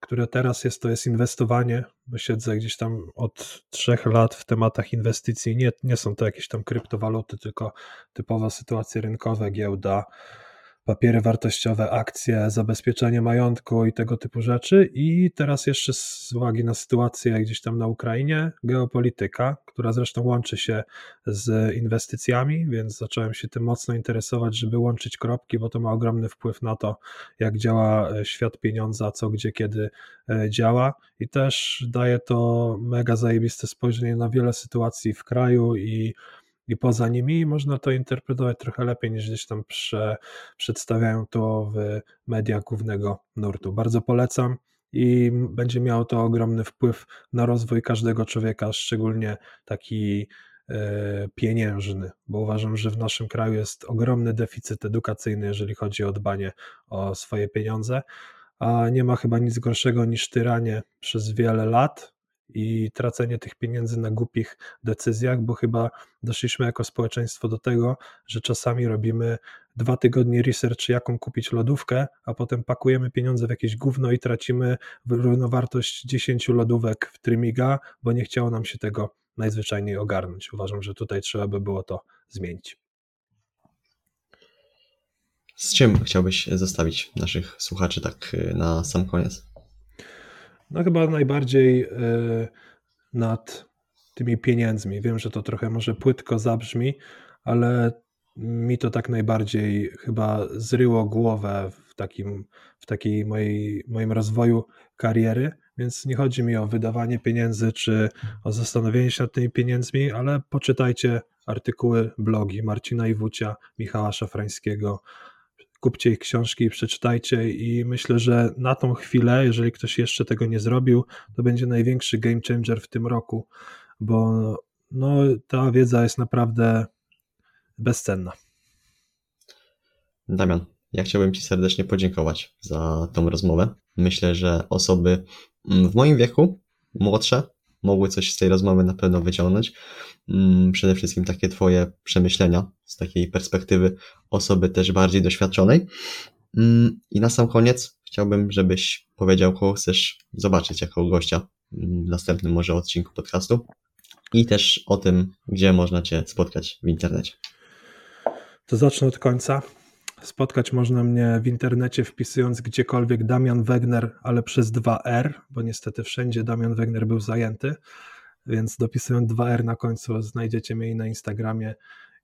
które teraz jest, to jest inwestowanie, bo siedzę gdzieś tam od trzech lat w tematach inwestycji. Nie, nie są to jakieś tam kryptowaluty, tylko typowe sytuacje rynkowe, giełda, papiery wartościowe, akcje, zabezpieczenie majątku i tego typu rzeczy. I teraz jeszcze z uwagi na sytuację gdzieś tam na Ukrainie, geopolityka, która zresztą łączy się z inwestycjami, więc zacząłem się tym mocno interesować, żeby łączyć kropki, bo to ma ogromny wpływ na to, jak działa e, świat pieniądza, co, gdzie, kiedy e, działa. I też daje to mega zajebiste spojrzenie na wiele sytuacji w kraju i i poza nimi, można to interpretować trochę lepiej niż gdzieś tam prze, przedstawiają to w mediach głównego nurtu. Bardzo polecam i będzie miało to ogromny wpływ na rozwój każdego człowieka, szczególnie taki e, pieniężny, bo uważam, że w naszym kraju jest ogromny deficyt edukacyjny, jeżeli chodzi o dbanie o swoje pieniądze, a nie ma chyba nic gorszego niż tyranie przez wiele lat i tracenie tych pieniędzy na głupich decyzjach, bo chyba doszliśmy jako społeczeństwo do tego, że czasami robimy dwa tygodnie research, jaką kupić lodówkę, a potem pakujemy pieniądze w jakieś gówno i tracimy równowartość 10 lodówek w Trymiga, bo nie chciało nam się tego najzwyczajniej ogarnąć. Uważam, że tutaj trzeba by było to zmienić. Z czym chciałbyś zostawić naszych słuchaczy tak y, na sam koniec? No chyba najbardziej y, nad tymi pieniędzmi. Wiem, że to trochę może płytko zabrzmi, ale mi to tak najbardziej chyba zryło głowę w takim, w takiej mojej, moim rozwoju kariery, więc nie chodzi mi o wydawanie pieniędzy czy o zastanowienie się nad tymi pieniędzmi, ale poczytajcie artykuły, blogi Marcina Iwucia, Michała Szafrańskiego, kupcie ich książki i przeczytajcie i myślę, że na tą chwilę, jeżeli ktoś jeszcze tego nie zrobił, to będzie największy game changer w tym roku, bo no, ta wiedza jest naprawdę bezcenna. Damian, ja chciałbym Ci serdecznie podziękować za tą rozmowę. Myślę, że osoby w moim wieku, młodsze, mogły coś z tej rozmowy na pewno wyciągnąć. Mm, przede wszystkim takie Twoje przemyślenia z takiej perspektywy osoby też bardziej doświadczonej. Mm, I na sam koniec chciałbym, żebyś powiedział, kogo chcesz zobaczyć jako gościa w następnym może odcinku podcastu i też o tym, gdzie można Cię spotkać w internecie. To zacznę od końca. Spotkać można mnie w internecie wpisując gdziekolwiek Damian Wegner, ale przez 2R, bo niestety wszędzie Damian Wegner był zajęty, więc dopisując 2R na końcu znajdziecie mnie i na Instagramie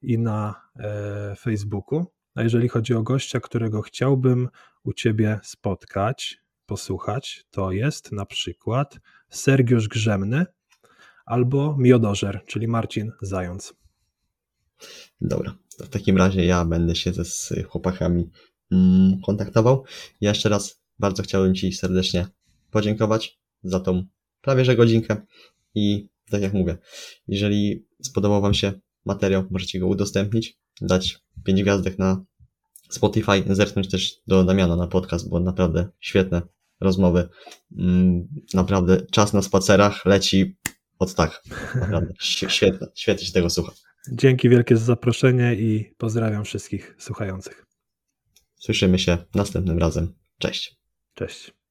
i na e, Facebooku. A jeżeli chodzi o gościa, którego chciałbym u Ciebie spotkać, posłuchać, to jest na przykład Sergiusz Grzemny albo Miodożer, czyli Marcin Zając. Dobra, to w takim razie ja będę się ze z chłopakami mm, kontaktował. Ja jeszcze raz bardzo chciałbym Ci serdecznie podziękować za tą prawie że godzinkę i tak jak mówię, jeżeli spodobał Wam się materiał, możecie go udostępnić, dać 5 gwiazdek na Spotify, zerknąć też do Damiana na podcast, bo naprawdę świetne rozmowy. Mm, naprawdę czas na spacerach leci od tak. Naprawdę świetnie, świetnie się tego słucha. Dzięki wielkie za zaproszenie i pozdrawiam wszystkich słuchających. Słyszymy się następnym razem. Cześć. Cześć.